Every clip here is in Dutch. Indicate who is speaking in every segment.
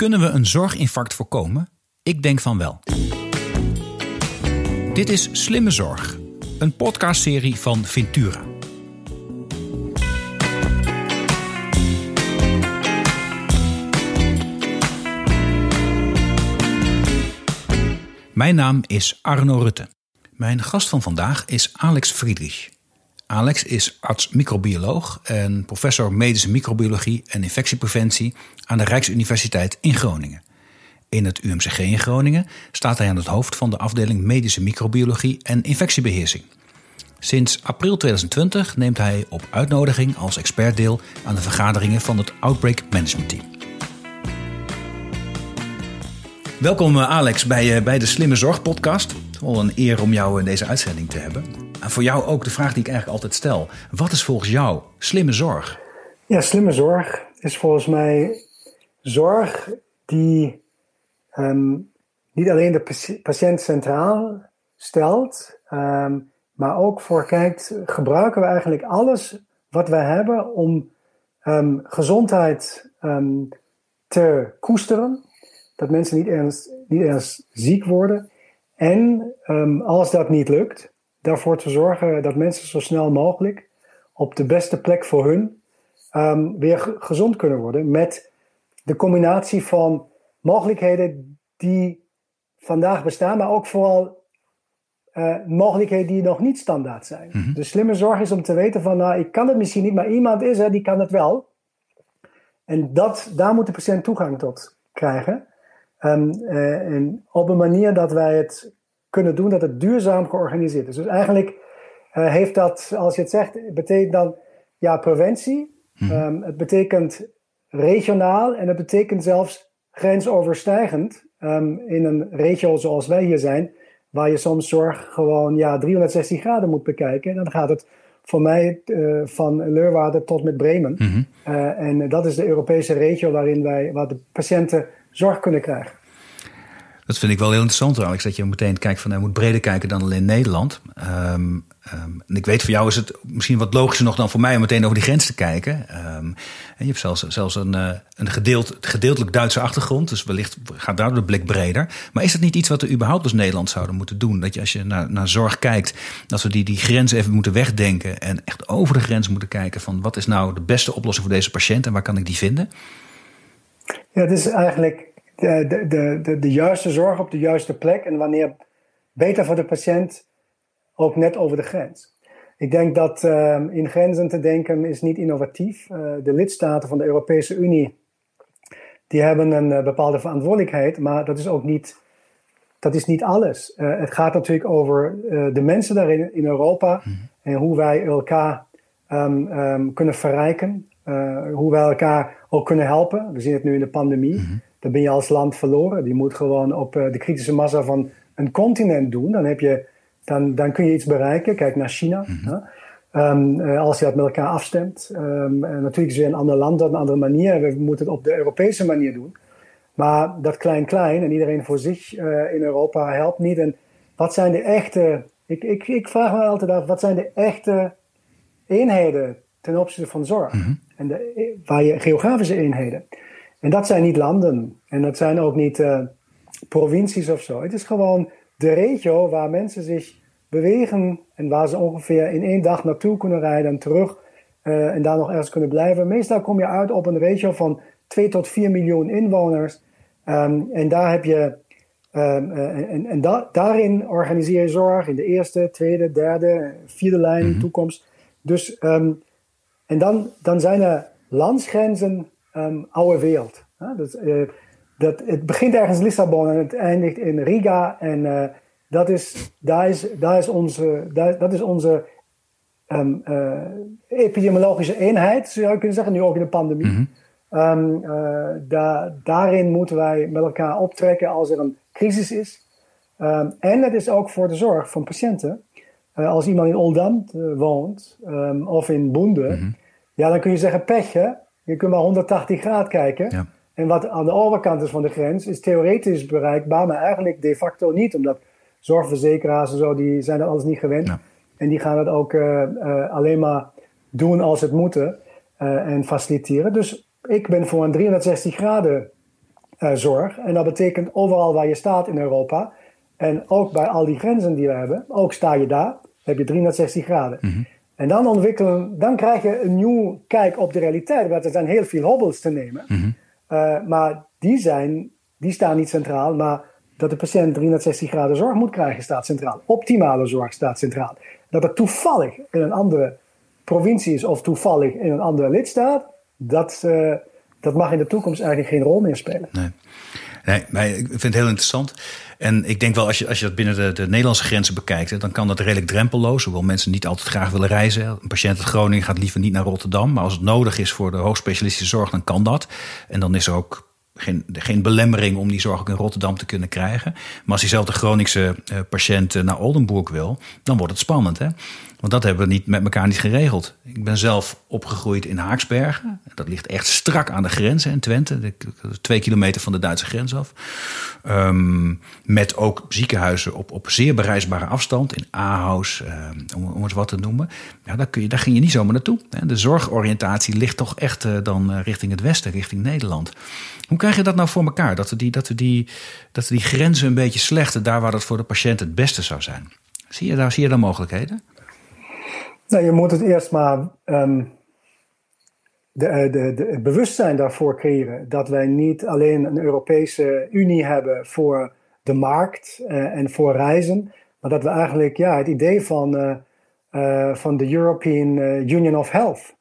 Speaker 1: Kunnen we een zorginfarct voorkomen? Ik denk van wel. Dit is Slimme Zorg, een podcastserie van Ventura. Mijn naam is Arno Rutte. Mijn gast van vandaag is Alex Friedrich. Alex is arts-microbioloog en professor medische microbiologie en infectiepreventie aan de Rijksuniversiteit in Groningen. In het UMCG in Groningen staat hij aan het hoofd van de afdeling medische microbiologie en infectiebeheersing. Sinds april 2020 neemt hij op uitnodiging als expert deel aan de vergaderingen van het Outbreak Management Team. Welkom eh, Alex bij, eh, bij de Slimme Zorg podcast. Het is wel een eer om jou in deze uitzending te hebben. En voor jou ook de vraag die ik eigenlijk altijd stel. Wat is volgens jou slimme zorg?
Speaker 2: Ja, slimme zorg is volgens mij zorg die ehm, niet alleen de patiënt centraal stelt, ehm, maar ook voor kijkt, gebruiken we eigenlijk alles wat we hebben om ehm, gezondheid te koesteren, dat mensen niet ergens, niet ziek worden. En als dat niet lukt, daarvoor te zorgen dat mensen zo snel mogelijk op de beste plek voor hun um, weer gezond kunnen worden. Met de combinatie van mogelijkheden die vandaag bestaan, maar ook vooral uh, mogelijkheden die nog niet standaard zijn. Mm De slimme zorg is om te weten van, nou, ik kan het misschien niet, maar iemand is er die kan het wel. En dat, daar moet de patiënt toegang tot krijgen. Um, uh, en op een manier dat wij het kunnen doen dat het duurzaam georganiseerd is. Dus eigenlijk uh, heeft dat, als je het zegt, betekent dan ja, preventie. Mhm. Um, het betekent regionaal en het betekent zelfs grensoverstijgend um, in een regio zoals wij hier zijn, waar je soms zorg gewoon ja, 360 graden moet bekijken. En dan gaat het voor mij uh, van Leeuwarden tot met Bremen. Mm uh, en dat is de Europese regio waarin wij, waar de patiënten zorg kunnen krijgen.
Speaker 1: Dat vind ik wel heel interessant, Alex. Dat je meteen kijkt van, hij moet breder kijken dan alleen Nederland. Um, um, en ik weet, voor jou is het misschien wat logischer nog dan voor mij om meteen over die grens te kijken. Um, en je hebt zelfs, zelfs een, uh, een gedeeld, gedeeltelijk Duitse achtergrond. Dus wellicht gaat daar de blik breder. Maar is dat niet iets wat we überhaupt als Nederland zouden moeten doen? Dat je als je naar, naar zorg kijkt, dat we die, die grens even moeten wegdenken. En echt over de grens moeten kijken van wat is nou de beste oplossing voor deze patiënt en waar kan ik die vinden?
Speaker 2: Ja, het is eigenlijk de, de, de, de, juiste zorg op de juiste plek en wanneer beter voor de patiënt ook net over de grens. Ik denk dat uh, in grenzen te denken is niet innovatief. Uh, de lidstaten van de Europese Unie die hebben een uh, bepaalde verantwoordelijkheid, maar dat is ook niet, dat is niet alles. het gaat natuurlijk over de mensen daarin in Europa mhm. en hoe wij elkaar um, um, kunnen verrijken, hoe wij elkaar ook kunnen helpen. We zien het nu in de pandemie. Mhm dan ben je als land verloren. Die moet gewoon op eh, de kritische massa van een continent doen. Dan, heb je, dan, dan kun je iets bereiken. Kijk naar China. Mhm. Ehm, eh, als je dat met elkaar afstemt. Um, natuurlijk is het weer een ander land, een andere manier. We moeten het op de Europese manier doen. Maar dat klein-klein en iedereen voor zich in Europa helpt niet. En wat zijn de echte. Ik, ik, ik vraag me altijd af, wat zijn de echte eenheden ten opzichte van zorg? Mhm. En de, waar je geografische eenheden. En dat zijn niet landen. En dat zijn ook niet uh, provincies of zo. Het is gewoon de regio waar mensen zich bewegen en waar ze ongeveer in één dag naartoe kunnen rijden en terug uh, en daar nog ergens kunnen blijven. Meestal kom je uit op een regio van 2 tot 4 miljoen inwoners. Um, en daar heb je. Um, uh, en en da daarin organiseer je zorg in de eerste, tweede, derde, vierde lijn, mm -hmm. toekomst. Dus, um, en dan, dan zijn er landsgrenzen um, oude wereld. Dus, uh, dat, het begint ergens in Lissabon en het eindigt in Riga. En uh, dat, is, daar, is, daar is onze, daar, dat is onze um, uh, epidemiologische eenheid, zou je kunnen zeggen, nu ook in de pandemie. Mm -hmm. um, da, daarin moeten wij met elkaar optrekken als er een crisis is. En het is ook voor de zorg van patiënten. als iemand in Oldam woont of in Boende, mm -hmm. ja, dan kun je zeggen pech, hè? Je kunt maar 180 graden kijken. Ja. En wat aan de overkant is van de grens, is theoretisch bereikbaar, maar eigenlijk de facto niet. Omdat zorgverzekeraars en zo, die zijn dat alles niet gewend. Ja. En die gaan het ook uh, uh, alleen maar doen als het moeten uh, en faciliteren. Dus ik ben voor een 360 graden zorg. En dat betekent overal waar je staat in Europa. En ook bij al die grenzen die we hebben, ook sta je daar, heb je 360 graden.
Speaker 1: Mhm.
Speaker 2: En dan ontwikkelen, dan krijg je een nieuw kijk op de realiteit. Want er zijn heel veel hobbels te nemen.
Speaker 1: Mhm.
Speaker 2: Uh, maar die, zijn, die staan niet centraal. Maar dat de patiënt 360 graden zorg moet krijgen, staat centraal. Optimale zorg staat centraal. Dat het toevallig in een andere provincie is of toevallig in een andere lidstaat, dat, uh, dat mag in de toekomst eigenlijk geen rol meer spelen.
Speaker 1: Nee. Nee, maar ik vind het heel interessant. En ik denk wel, als je, als je dat binnen de, de Nederlandse grenzen bekijkt, dan kan dat redelijk drempelloos. Hoewel mensen niet altijd graag willen reizen. Een patiënt uit Groningen gaat liever niet naar Rotterdam. Maar als het nodig is voor de hoogspecialistische zorg, dan kan dat. En dan is er ook geen, geen belemmering om die zorg ook in Rotterdam te kunnen krijgen. Maar als diezelfde Groningse uh, patiënt naar Oldenburg wil, dan wordt het spannend. Hè? Want dat hebben we niet met elkaar niet geregeld. Ik ben zelf opgegroeid in Haaksbergen. Dat ligt echt strak aan de grens in Twente. Twee kilometer van de Duitse grens af. Um, met ook ziekenhuizen op, op zeer bereisbare afstand. In Ahaus, um, om, eens wat te noemen. Ja, daar, kun je, daar ging je niet zomaar naartoe. De zorgoriëntatie ligt toch echt uh, dan uh, richting het westen, richting Nederland. Hoe krijg je dat nou voor elkaar? Dat we die, dat we die, dat we die grenzen een beetje slechten... daar waar dat voor de patiënt het beste zou zijn. Zie je daar, zie je daar mogelijkheden?
Speaker 2: Nou, je moet het eerst maar um, de, de, de, het bewustzijn daarvoor creëren. Dat wij niet alleen een Europese Unie hebben voor de markt uh, en voor reizen. Maar dat we eigenlijk ja, het idee van, uh, uh, van de European Union of Health.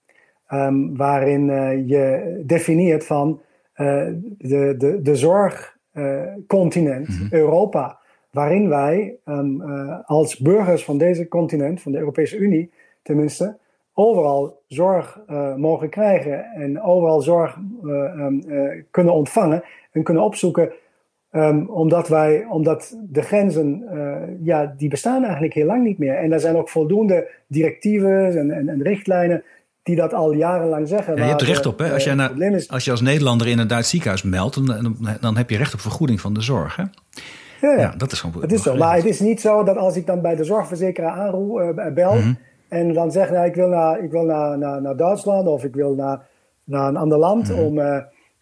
Speaker 2: Um, waarin je definieert van de, de, de zorgcontinent, mm -hmm. Europa. Waarin wij um, als burgers van deze continent, van de Europese Unie tenminste, overal zorg uh, mogen krijgen en overal zorg uh, um, uh, kunnen ontvangen en kunnen opzoeken. Um, omdat, wij, omdat de grenzen, ja, die bestaan eigenlijk heel lang niet meer. En er zijn ook voldoende directieven en, en, en richtlijnen die dat al jarenlang zeggen.
Speaker 1: Ja, je hebt er recht op, hè? Als, jij als je als Nederlander in een Duits ziekenhuis meldt, dan, dan heb je recht op vergoeding van de zorg, hè?
Speaker 2: Ja, ja, dat is gewoon. Het is zo, maar het is niet zo dat als ik dan bij de zorgverzekeraar aanroep, bel. Mm -hmm. En dan zeggen, nou, ik wil, naar, ik wil naar, naar, naar Duitsland of ik wil naar, naar een ander land
Speaker 1: Mhm.
Speaker 2: om, uh,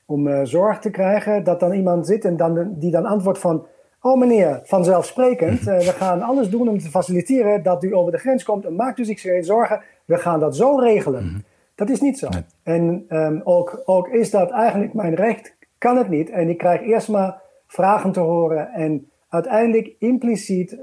Speaker 2: om uh, zorg te krijgen. Dat dan iemand zit en dan, die dan antwoordt van, oh meneer, vanzelfsprekend. Uh, we gaan alles doen om te faciliteren dat u over de grens komt. En maakt u zich geen zorgen, we gaan dat zo regelen.
Speaker 1: Mhm.
Speaker 2: Dat is niet zo. En um, ook, ook is dat eigenlijk mijn recht, kan het niet. En ik krijg eerst maar vragen te horen en uiteindelijk impliciet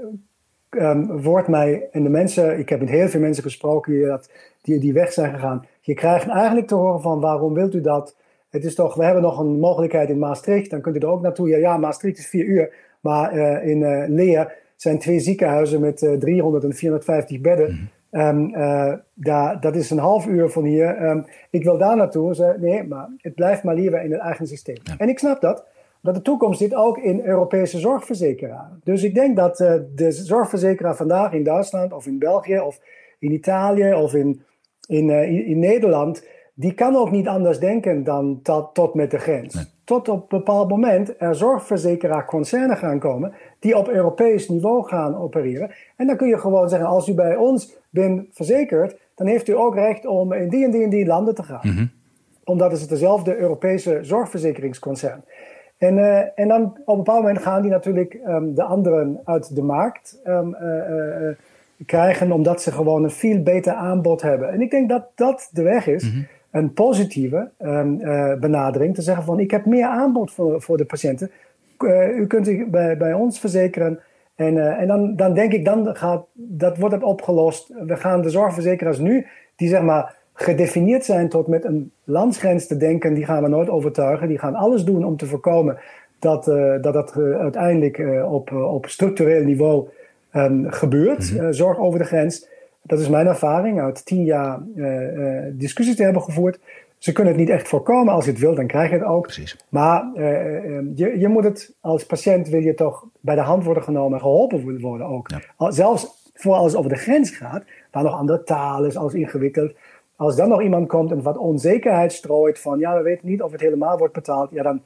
Speaker 2: um, wordt mij, en de mensen, ik heb met heel veel mensen gesproken die, dat, die die weg zijn gegaan. Je krijgt eigenlijk te horen van waarom wilt u dat? Het is toch, we hebben nog een mogelijkheid in Maastricht, dan kunt u er ook naartoe. Ja, ja Maastricht is vier uur, maar uh, in uh, Leer zijn twee ziekenhuizen met uh, 300 en 450 bedden.
Speaker 1: Mhm.
Speaker 2: Um, daar, dat is een half uur van hier. Um, ik wil daar naartoe. Ze, nee, maar het blijft maar liever in het eigen systeem.
Speaker 1: Ja.
Speaker 2: En ik snap dat dat de toekomst zit ook in Europese zorgverzekeraar. Dus ik denk dat uh, de zorgverzekeraar vandaag in Duitsland of in België of in Italië of in, in, uh, in, Nederland, die kan ook niet anders denken dan tot, tot met de grens.
Speaker 1: Nee.
Speaker 2: Tot op een bepaald moment er zorgverzekeraar-concernen gaan komen die op Europees niveau gaan opereren. En dan kun je gewoon zeggen, als u bij ons bent verzekerd, dan heeft u ook recht om in die en die en die landen te gaan.
Speaker 1: Mm -hmm.
Speaker 2: Omdat het dezelfde Europese zorgverzekeringsconcern en, uh, en dan op een bepaald moment gaan die natuurlijk um, de anderen uit de markt um, uh, uh, krijgen, omdat ze gewoon een veel beter aanbod hebben. En ik denk dat dat de weg is,
Speaker 1: mm -hmm.
Speaker 2: een positieve um, benadering, te zeggen van ik heb meer aanbod voor, voor de patiënten. u kunt zich bij, bij ons verzekeren. En, en dan, dan denk ik, dan gaat, dat wordt het opgelost. We gaan de zorgverzekeraars nu, die zeg maar gedefinieerd zijn tot met een landsgrens te denken, die gaan we nooit overtuigen. Die gaan alles doen om te voorkomen dat uh, dat, dat uh, uiteindelijk uh, op, op structureel niveau um, gebeurt.
Speaker 1: Mhm.
Speaker 2: zorg over de grens. Dat is mijn ervaring uit tien jaar discussies te hebben gevoerd. Ze kunnen het niet echt voorkomen. Als je het wil, dan krijg je het ook.
Speaker 1: Precies.
Speaker 2: Maar je, je moet het als patiënt wil je toch bij de hand worden genomen en geholpen worden ook.
Speaker 1: Ja.
Speaker 2: Zelfs voor als het over de grens gaat, waar nog andere taal is, als ingewikkeld als dan nog iemand komt en wat onzekerheid strooit van ja, we weten niet of het helemaal wordt betaald, ja, dan,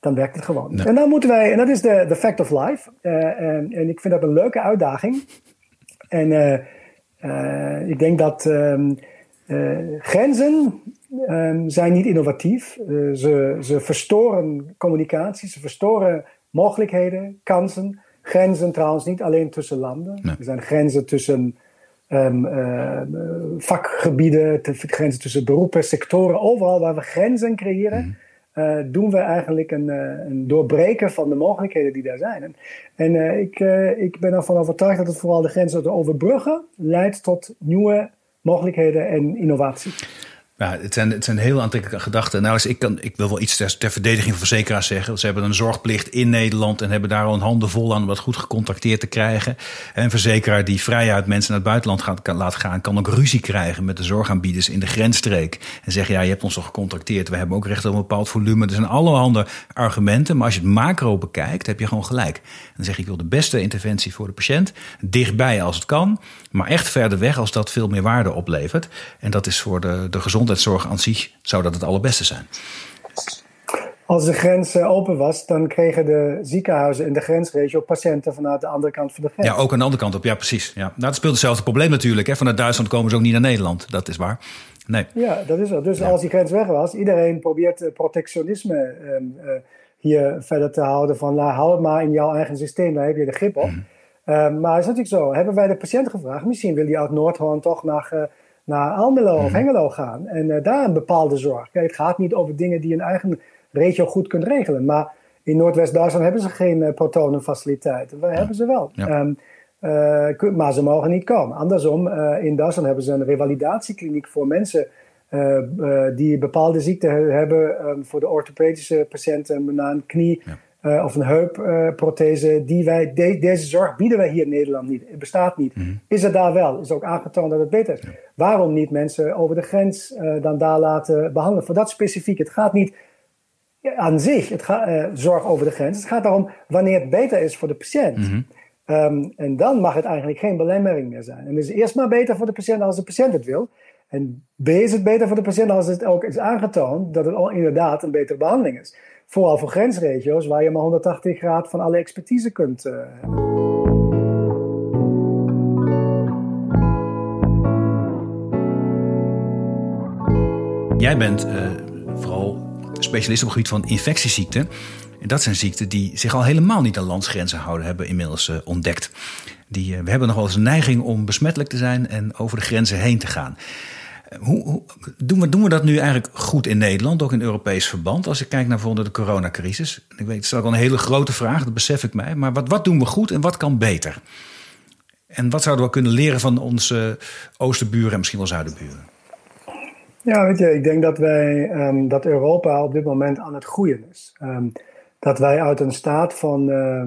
Speaker 2: dan werkt het gewoon.
Speaker 1: Nee.
Speaker 2: En dan moeten wij, en dat is de, de fact of life. Uh, en, en, ik vind dat een leuke uitdaging. En uh, uh, ik denk dat um, grenzen ehm, zijn niet innovatief. Ze, ze verstoren communicatie, ze verstoren mogelijkheden, kansen. Grenzen trouwens niet alleen tussen landen. Er zijn grenzen tussen um, uh, vakgebieden, grenzen tussen beroepen, sectoren. Overal waar we grenzen creëren, mhm. Uh, doen we eigenlijk een, uh, een, doorbreken van de mogelijkheden die daar zijn. En, en uh, ik, ik ben ervan overtuigd dat het vooral de grenzen te overbruggen leidt tot nieuwe mogelijkheden en innovatie.
Speaker 1: Ja, het zijn, het zijn heel aantrekkelijke gedachten. Nou, dus ik, kan, ik wil wel iets ter, verdediging van verzekeraars zeggen. Ze hebben een zorgplicht in Nederland en hebben daar al een handen vol aan om dat goed gecontacteerd te krijgen. En een verzekeraar die vrijuit mensen naar het buitenland gaat, kan, laat gaan, kan ook ruzie krijgen met de zorgaanbieders in de grensstreek. En zeggen, ja, je hebt ons al gecontacteerd, we hebben ook recht op een bepaald volume. Er zijn allerhande argumenten, maar als je het macro bekijkt, heb je gewoon gelijk. Dan zeg ik, ik wil de beste interventie voor de patiënt, dichtbij als het kan, maar echt verder weg als dat veel meer waarde oplevert. En dat is voor de, de gezondheid gezondheidszorg aan zich zou dat het allerbeste zijn.
Speaker 2: Als de grens eh, open was, dan kregen de ziekenhuizen in de grensregio patiënten vanuit de andere kant van de grens.
Speaker 1: Ja, ook aan de andere kant op. Ja, precies. Ja. Nou, dat speelt hetzelfde probleem natuurlijk. Hè. Vanuit Duitsland komen ze ook niet naar Nederland. Dat is waar. Nee.
Speaker 2: Ja, dat is zo. Dus als die grens weg was, iedereen probeert eh, protectionisme ehm, eh, hier verder te houden. Van nou, hou het maar in jouw eigen systeem, daar heb je de grip op. Mm. maar is natuurlijk zo. Hebben wij de patiënt gevraagd? Misschien wil hij uit Noordhoorn toch naar naar Almelo of mhm. Hengelo gaan en uh, daar een bepaalde zorg. Kijk, het gaat niet over dingen die een eigen regio goed kunt regelen. Maar in Noordwest-Duitsland hebben ze geen uh, protonenfaciliteiten. Hebben ze wel. Ehm, eh, maar ze mogen niet komen. Andersom, in Duitsland hebben ze een revalidatiekliniek voor mensen die bepaalde ziekten hebben. Um, voor de orthopedische patiënten na een knie. Uh, of een heupprothese, die wij, deze zorg bieden wij hier in Nederland niet. Het bestaat niet. Mhm. Is het daar wel? Is ook aangetoond dat het beter is. Waarom niet mensen over de grens uh, dan daar laten behandelen? Voor dat specifiek. Het gaat niet aan zich, het gaat, uh, zorg over de grens. Het gaat erom wanneer het beter is voor de patiënt. Mhm. um, en dan mag het eigenlijk geen belemmering meer zijn. En het is eerst maar beter voor de patiënt als de patiënt het wil. En B is het beter voor de patiënt als het ook is aangetoond dat het inderdaad een betere behandeling is. Vooral voor grensregio's waar je maar 180 graden van alle expertise kunt hebben.
Speaker 1: Jij bent uh, vooral specialist op het gebied van infectieziekten. En dat zijn ziekten die zich al helemaal niet aan landsgrenzen houden, hebben inmiddels uh, ontdekt. Die, we hebben nog wel eens een neiging om besmettelijk te zijn en over de grenzen heen te gaan. Hoe, doen, we, doen we dat nu eigenlijk goed in Nederland, ook in Europees verband? Als ik kijk naar bijvoorbeeld de coronacrisis. Ik weet, het is ook een hele grote vraag, dat besef ik mij. Maar wat, wat doen we goed en wat kan beter? En wat zouden we kunnen leren van onze oosterburen en misschien wel zuidenburen?
Speaker 2: Ja, weet je, ik denk dat wij um, dat Europa op dit moment aan het groeien is. Um, dat wij uit een staat van uh,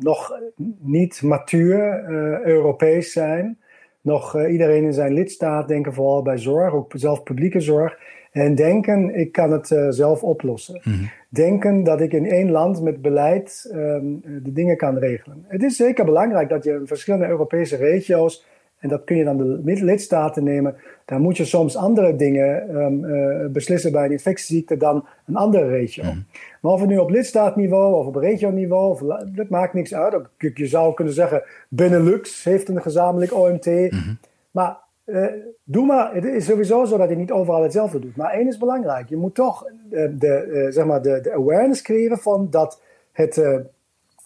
Speaker 2: nog niet matuur uh, Europees zijn nog uh, iedereen in zijn lidstaat denken vooral bij zorg, ook zelf publieke zorg. En denken, ik kan het uh, zelf oplossen. Mm Denken dat ik in één land met beleid um, de dingen kan regelen. Het is zeker belangrijk dat je in verschillende Europese regio's en dat kun je dan de lidstaten nemen. Dan moet je soms andere dingen um, uh, beslissen bij een infectieziekte dan een andere regio. Mm. Maar of het nu op lidstaatniveau of op regioniveau, dat maakt niks uit. Je zou kunnen zeggen, Benelux heeft een gezamenlijk OMT. Mm-hmm. Maar uh, doe maar, het is sowieso zo dat je niet overal hetzelfde doet. Maar één is belangrijk. Je moet toch uh, de, zeg maar de, de, awareness creëren van dat het,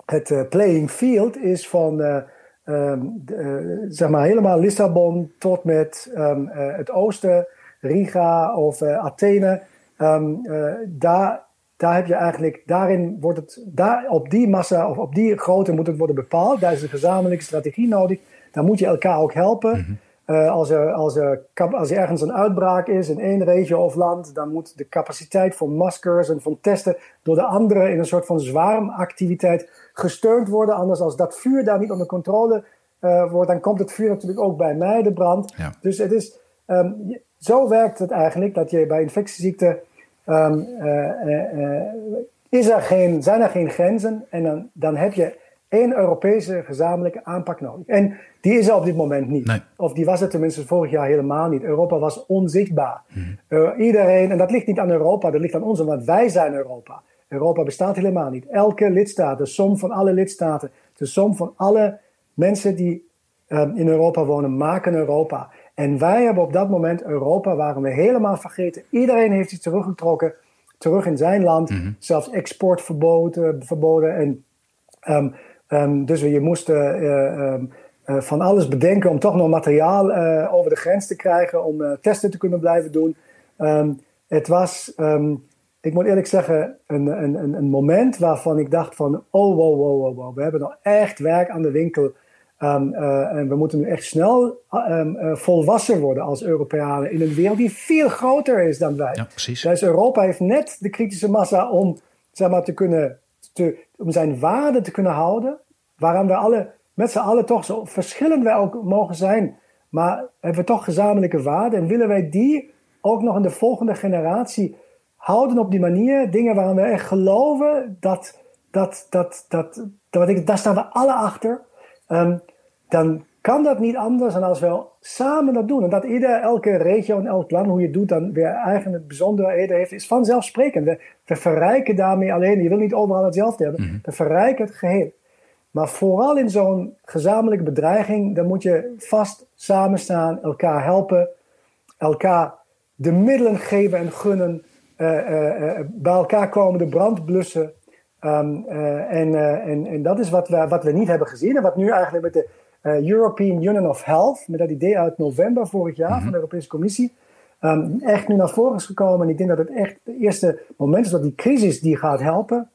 Speaker 2: het playing field is van um, zeg maar helemaal Lissabon tot met um, uh, het oosten, Riga of uh, Athene. Uh, daar, daar heb je eigenlijk, daarin wordt het, daar, op die massa of op die grootte moet het worden bepaald. Daar is een gezamenlijke strategie nodig. Daar moet je elkaar ook helpen. -hmm. Uh, als, er, als, er, als er ergens een uitbraak is in één regio of land, dan moet de capaciteit voor maskers en van testen door de anderen in een soort van zwarmactiviteit gesteund worden. Anders als dat vuur daar niet onder controle uh, wordt, dan komt het vuur natuurlijk ook bij mij, de brand. Ja. Dus het is, um, zo werkt het eigenlijk dat je bij infectieziekten um, uh, uh, is er geen, zijn er geen grenzen en dan, dan heb je één Europese gezamenlijke aanpak nodig. En die is er op dit moment niet. Nee. Of die was er tenminste vorig jaar helemaal niet. Europa was onzichtbaar. Hmm. iedereen, en dat ligt niet aan Europa, dat ligt aan ons, want wij zijn Europa. Europa bestaat helemaal niet. Elke lidstaat, de som van alle lidstaten, de som van alle mensen die um, in Europa wonen, maken Europa. En wij hebben op dat moment Europa, waren we helemaal vergeten. Iedereen heeft zich teruggetrokken, terug in zijn land.
Speaker 1: Mhm.
Speaker 2: Zelfs export verboden. verboden en, ehm, ehm, dus je moest uh, van alles bedenken om toch nog materiaal over de grens te krijgen. Om testen te kunnen blijven doen. Um, het was, ik moet eerlijk zeggen, een, een, een moment waarvan ik dacht van... Oh, wow, wow, wow, wow. We hebben nog echt werk aan de winkel Um, uh, en we moeten nu echt snel um, uh, volwassen worden als Europeanen in een wereld die veel groter is dan wij.
Speaker 1: Ja, precies.
Speaker 2: Dus Europa heeft net de kritische massa om, zeg maar, te kunnen, te, om zijn waarde te kunnen houden, waaraan we alle, met z'n allen toch zo verschillend wij ook mogen zijn, maar hebben we toch gezamenlijke waarden en willen wij die ook nog in de volgende generatie houden op die manier, dingen waaraan we echt geloven, dat, dat, dat, dat, dat, dat daar staan we alle achter. Um, dan kan dat niet anders dan als we samen dat doen. En dat ieder, elke regio en elk land, hoe je het doet, dan weer eigen het bijzonderheden heeft, is vanzelfsprekend. We, we verrijken daarmee alleen, je wil niet overal hetzelfde hebben, mm -hmm. we verrijken het geheel. Maar vooral in zo'n gezamenlijke bedreiging, dan moet je vast samen staan, elkaar helpen, elkaar de middelen geven en gunnen, uh, uh, uh, bij elkaar komen, de brand blussen. Um, en, en, en dat is wat we, wat we niet hebben gezien en wat nu eigenlijk met de uh, European Union of Health, met dat idee uit november vorig jaar van de Europese Commissie, um, echt nu naar voren is gekomen. En ik denk dat het echt het eerste moment is dat die crisis die gaat helpen.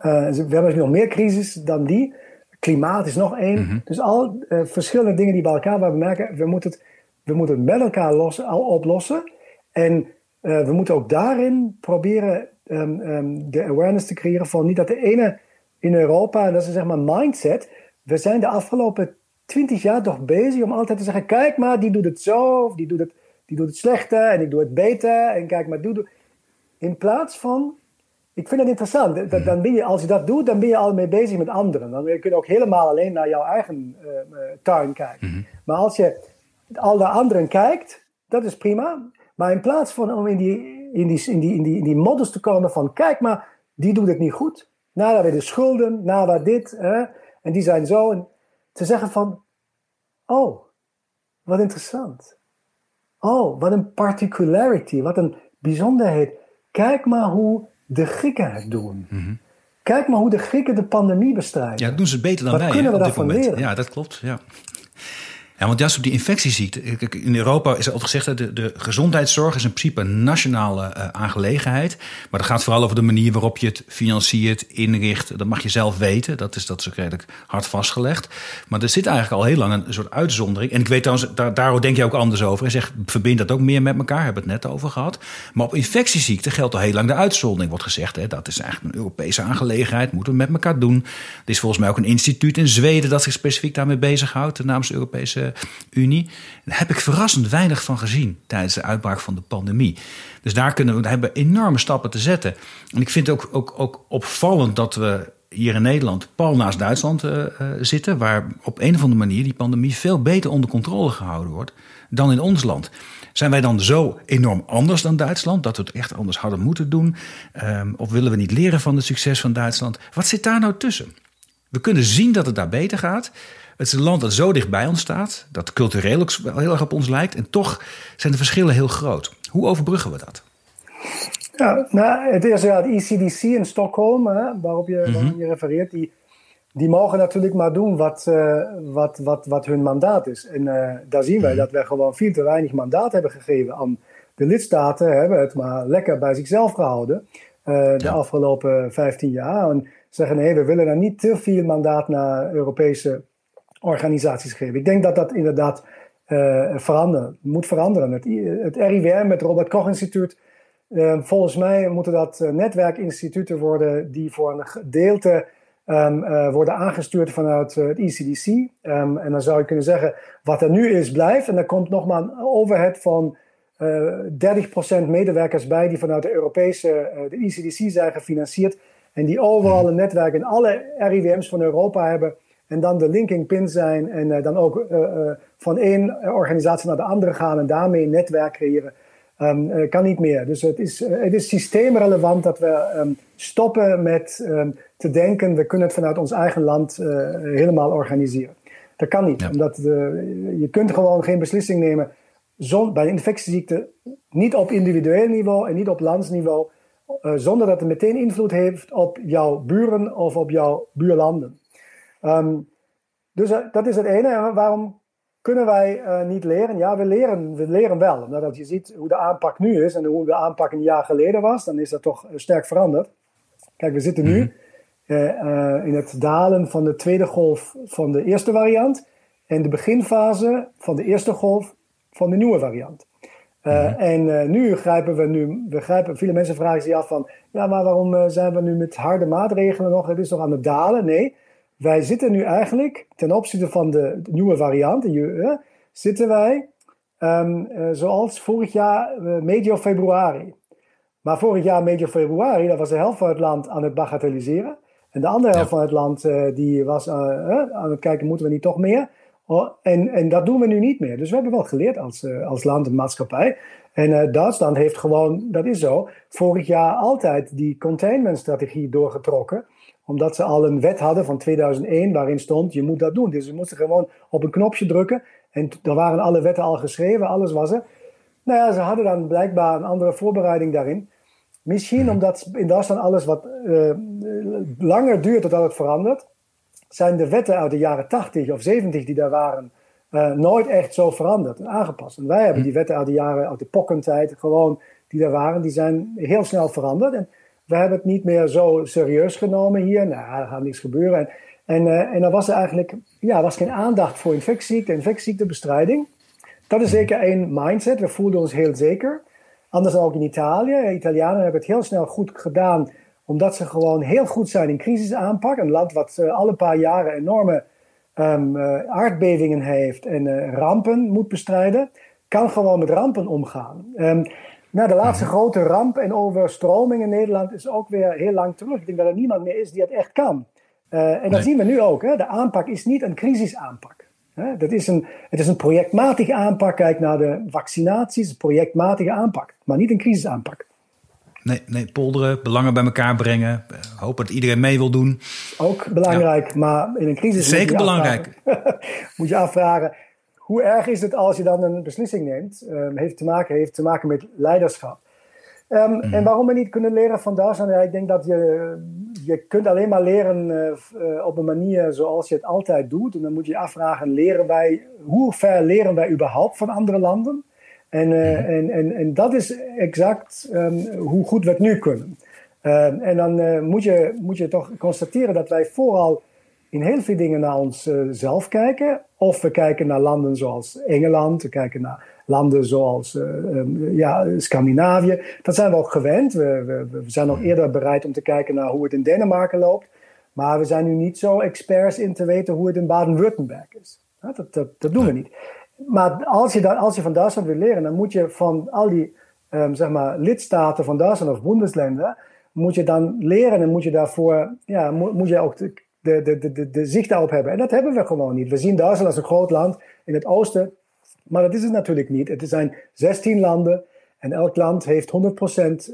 Speaker 2: Uh, we hebben nog meer crisis dan die. Klimaat is nog één. Mm -hmm. Dus al uh, verschillende dingen die bij elkaar waar we merken, we moeten het, we moeten het met elkaar lossen, al oplossen. En we moeten ook daarin proberen um, um, de awareness te creëren van niet dat de ene in Europa, en dat is zeg maar mindset. We zijn de afgelopen twintig jaar toch bezig om altijd te zeggen: kijk maar, die doet het zo, of die doet het, die doet het slechter en ik doe het beter. En kijk maar, doe, doe. In plaats van, ik vind het interessant, dat, dan ben je, als je dat doet, dan ben je al mee bezig met anderen. Dan kun je ook helemaal alleen naar jouw eigen uh, tuin kijken. Mm -hmm. Maar als je al naar anderen kijkt, dat is prima. Maar in plaats van om in die, in die, in die, in die, in die modus te komen van: kijk maar, die doet het niet goed. Nou, weer de schulden, waar dit. Hè, en die zijn zo. En te zeggen van, oh, wat interessant. Oh, wat een particularity, wat een bijzonderheid. Kijk maar hoe de Grieken het doen. Mm -hmm. Kijk maar hoe de Grieken de pandemie bestrijden.
Speaker 1: Ja, doen ze beter dan
Speaker 2: wat
Speaker 1: wij.
Speaker 2: kunnen we daarvan leren?
Speaker 1: Ja, dat klopt. Ja. Ja, want juist op die infectieziekte. In Europa is altijd gezegd dat de, gezondheidszorg is in principe een nationale uh, aangelegenheid. Maar dat gaat vooral over de manier waarop je het financiert, inricht. Dat mag je zelf weten. Dat is, dat is ook redelijk hard vastgelegd. Maar er zit eigenlijk al heel lang een soort uitzondering. En ik weet trouwens, daar, denk je ook anders over. En zeg, verbind dat ook meer met elkaar. Hebben we het net over gehad. Maar op infectieziekte geldt al heel lang de uitzondering. Wordt gezegd, hè, dat is eigenlijk een Europese aangelegenheid. Moeten we met elkaar doen. Er is volgens mij ook een instituut in Zweden dat zich specifiek daarmee bezighoudt. Namens de Europese Unie. Daar heb ik verrassend weinig van gezien tijdens de uitbraak van de pandemie. Dus daar kunnen we, hebben enorme stappen te zetten. En ik vind het ook, ook, ook opvallend dat we hier in Nederland pal naast Duitsland uh, uh, zitten, waar op een of andere manier die pandemie veel beter onder controle gehouden wordt dan in ons land. Zijn wij dan zo enorm anders dan Duitsland dat we het echt anders hadden moeten doen? Um, of willen we niet leren van het succes van Duitsland? Wat zit daar nou tussen? We kunnen zien dat het daar beter gaat. Het is een land dat zo dicht bij ons staat, dat cultureel ook wel heel erg op ons lijkt. En toch zijn de verschillen heel groot. Hoe overbruggen we dat?
Speaker 2: Ja, nou, het is ja, het ECDC in Stockholm, hè, waarop je, mm -hmm. je refereert, die, die mogen natuurlijk maar doen wat, uh, wat, wat, wat hun mandaat is. En uh, daar zien wij mm -hmm. dat wij gewoon veel te weinig mandaat hebben gegeven aan de lidstaten. Hebben het maar lekker bij zichzelf gehouden uh, de ja. afgelopen 15 jaar. En zeggen nee, we willen daar niet te veel mandaat naar Europese organisaties geven. Ik denk dat dat inderdaad uh, veranderen, moet veranderen. Het, het RIWM, het Robert Koch Instituut, uh, volgens mij moeten dat uh, netwerkinstituten worden die voor een gedeelte um, worden aangestuurd vanuit het ECDC. Um, en dan zou je kunnen zeggen, wat er nu is, blijft. En er komt nog maar een overhead van 30% medewerkers bij die vanuit de Europese, de ECDC zijn gefinancierd. En die overal een netwerk in alle RIWM's van Europa hebben en dan de linking pin zijn en uh, dan ook uh, uh, van één organisatie naar de andere gaan en daarmee een netwerk creëren, um, kan niet meer. Dus het is, het is systeemrelevant dat we um, stoppen met um, te denken, we kunnen het vanuit ons eigen land helemaal organiseren. Dat kan niet, ja. omdat de, je kunt gewoon geen beslissing nemen bij infectieziekten niet op individueel niveau en niet op landsniveau, uh, zonder dat het meteen invloed heeft op jouw buren of op jouw buurlanden. Um, dus uh, dat is het ene. Waarom kunnen wij uh, niet leren? Ja, we leren, we leren wel. Omdat je ziet hoe de aanpak nu is en hoe de aanpak een jaar geleden was, dan is dat toch sterk veranderd. Kijk, we zitten nu mhm. in het dalen van de tweede golf van de eerste variant en de beginfase van de eerste golf van de nieuwe variant. Uh, En uh, nu grijpen we nu, we grijpen, viele mensen vragen zich af van, ja, maar waarom uh, zijn we nu met harde maatregelen nog? Het is nog aan het dalen? Nee, wij zitten nu eigenlijk ten opzichte van de, de nieuwe variant, de, zitten wij um, zoals vorig jaar medio februari. Maar vorig jaar medio februari, dat was de helft van het land aan het bagatelliseren. En de andere helft van het land die was aan het kijken, moeten we niet toch meer? Oh, en, en dat doen we nu niet meer. Dus we hebben wel geleerd als, als land en maatschappij. En Duitsland heeft gewoon, dat is zo, vorig jaar altijd die containmentstrategie doorgetrokken. Omdat ze al een wet hadden van 2001 waarin stond, je moet dat doen. Dus ze moesten gewoon op een knopje drukken. En dan waren alle wetten al geschreven, alles was er. Nou ja, ze hadden dan blijkbaar een andere voorbereiding daarin. Misschien omdat in Duitsland alles wat uh, langer duurt totdat het verandert zijn de wetten uit de jaren 80 of 70 die daar waren, uh, nooit echt zo veranderd en aangepast. En wij hebben hm. die wetten uit de jaren, uit de pokkentijd, gewoon die daar waren, die zijn heel snel veranderd. En we hebben het niet meer zo serieus genomen hier. Nou, er gaat niets gebeuren. En, en, uh, en er was er eigenlijk ja, was geen aandacht voor infectieziekte, infectieziektebestrijding. Dat is zeker één mindset. We voelden ons heel zeker. Anders ook in Italië. Italianen hebben het heel snel goed gedaan omdat ze gewoon heel goed zijn in crisisaanpak. Een land wat uh, alle paar jaren enorme um, uh, aardbevingen heeft en rampen moet bestrijden, kan gewoon met rampen omgaan. Um, nou, de laatste mhm. grote ramp en overstroming in Nederland is ook weer heel lang terug. Ik denk dat er niemand meer is die het echt kan. en dat zien we nu ook. Hè. De aanpak is niet een crisisaanpak. Hè. Dat is een, het is een projectmatige aanpak. Kijk naar de vaccinaties, een projectmatige aanpak, maar niet een crisisaanpak.
Speaker 1: Nee, nee, polderen, belangen bij elkaar brengen. Hopen dat iedereen mee wil doen.
Speaker 2: Ook belangrijk, maar in een crisis.
Speaker 1: Zeker belangrijk.
Speaker 2: moet je afvragen, hoe erg is het als je dan een beslissing neemt? Um, heeft, te maken, heeft te maken met leiderschap. Um, mm. En waarom we niet kunnen leren van Duitsland? Ja, ik denk dat je, je kunt alleen maar leren uh, op een manier zoals je het altijd doet. En dan moet je je afvragen, leren wij, hoe ver leren wij überhaupt van andere landen? En, uh, en, en, en dat is exact um, hoe goed we het nu kunnen. Uh, en dan moet, je, moet je toch constateren dat wij vooral in heel veel dingen naar onszelf kijken. Of we kijken naar landen zoals Engeland, we kijken naar landen zoals um, ja, Scandinavië. Dat zijn we ook gewend. We, we, we zijn nog eerder bereid om te kijken naar hoe het in Denemarken loopt. Maar we zijn nu niet zo experts in te weten hoe het in Baden-Württemberg is. Dat, dat, dat doen we niet maar als je, dan, als je van Duitsland wil leren, dan moet je van al die um, zeg maar, lidstaten van Duitsland of Bundesländer, moet je dan leren en moet je daarvoor, ja, moet, moet je ook de, de, de, de, de zicht daarop hebben. En dat hebben we gewoon niet. We zien Duitsland als een groot land in het oosten, maar dat is het natuurlijk niet. Het zijn 16 landen en elk land heeft 100%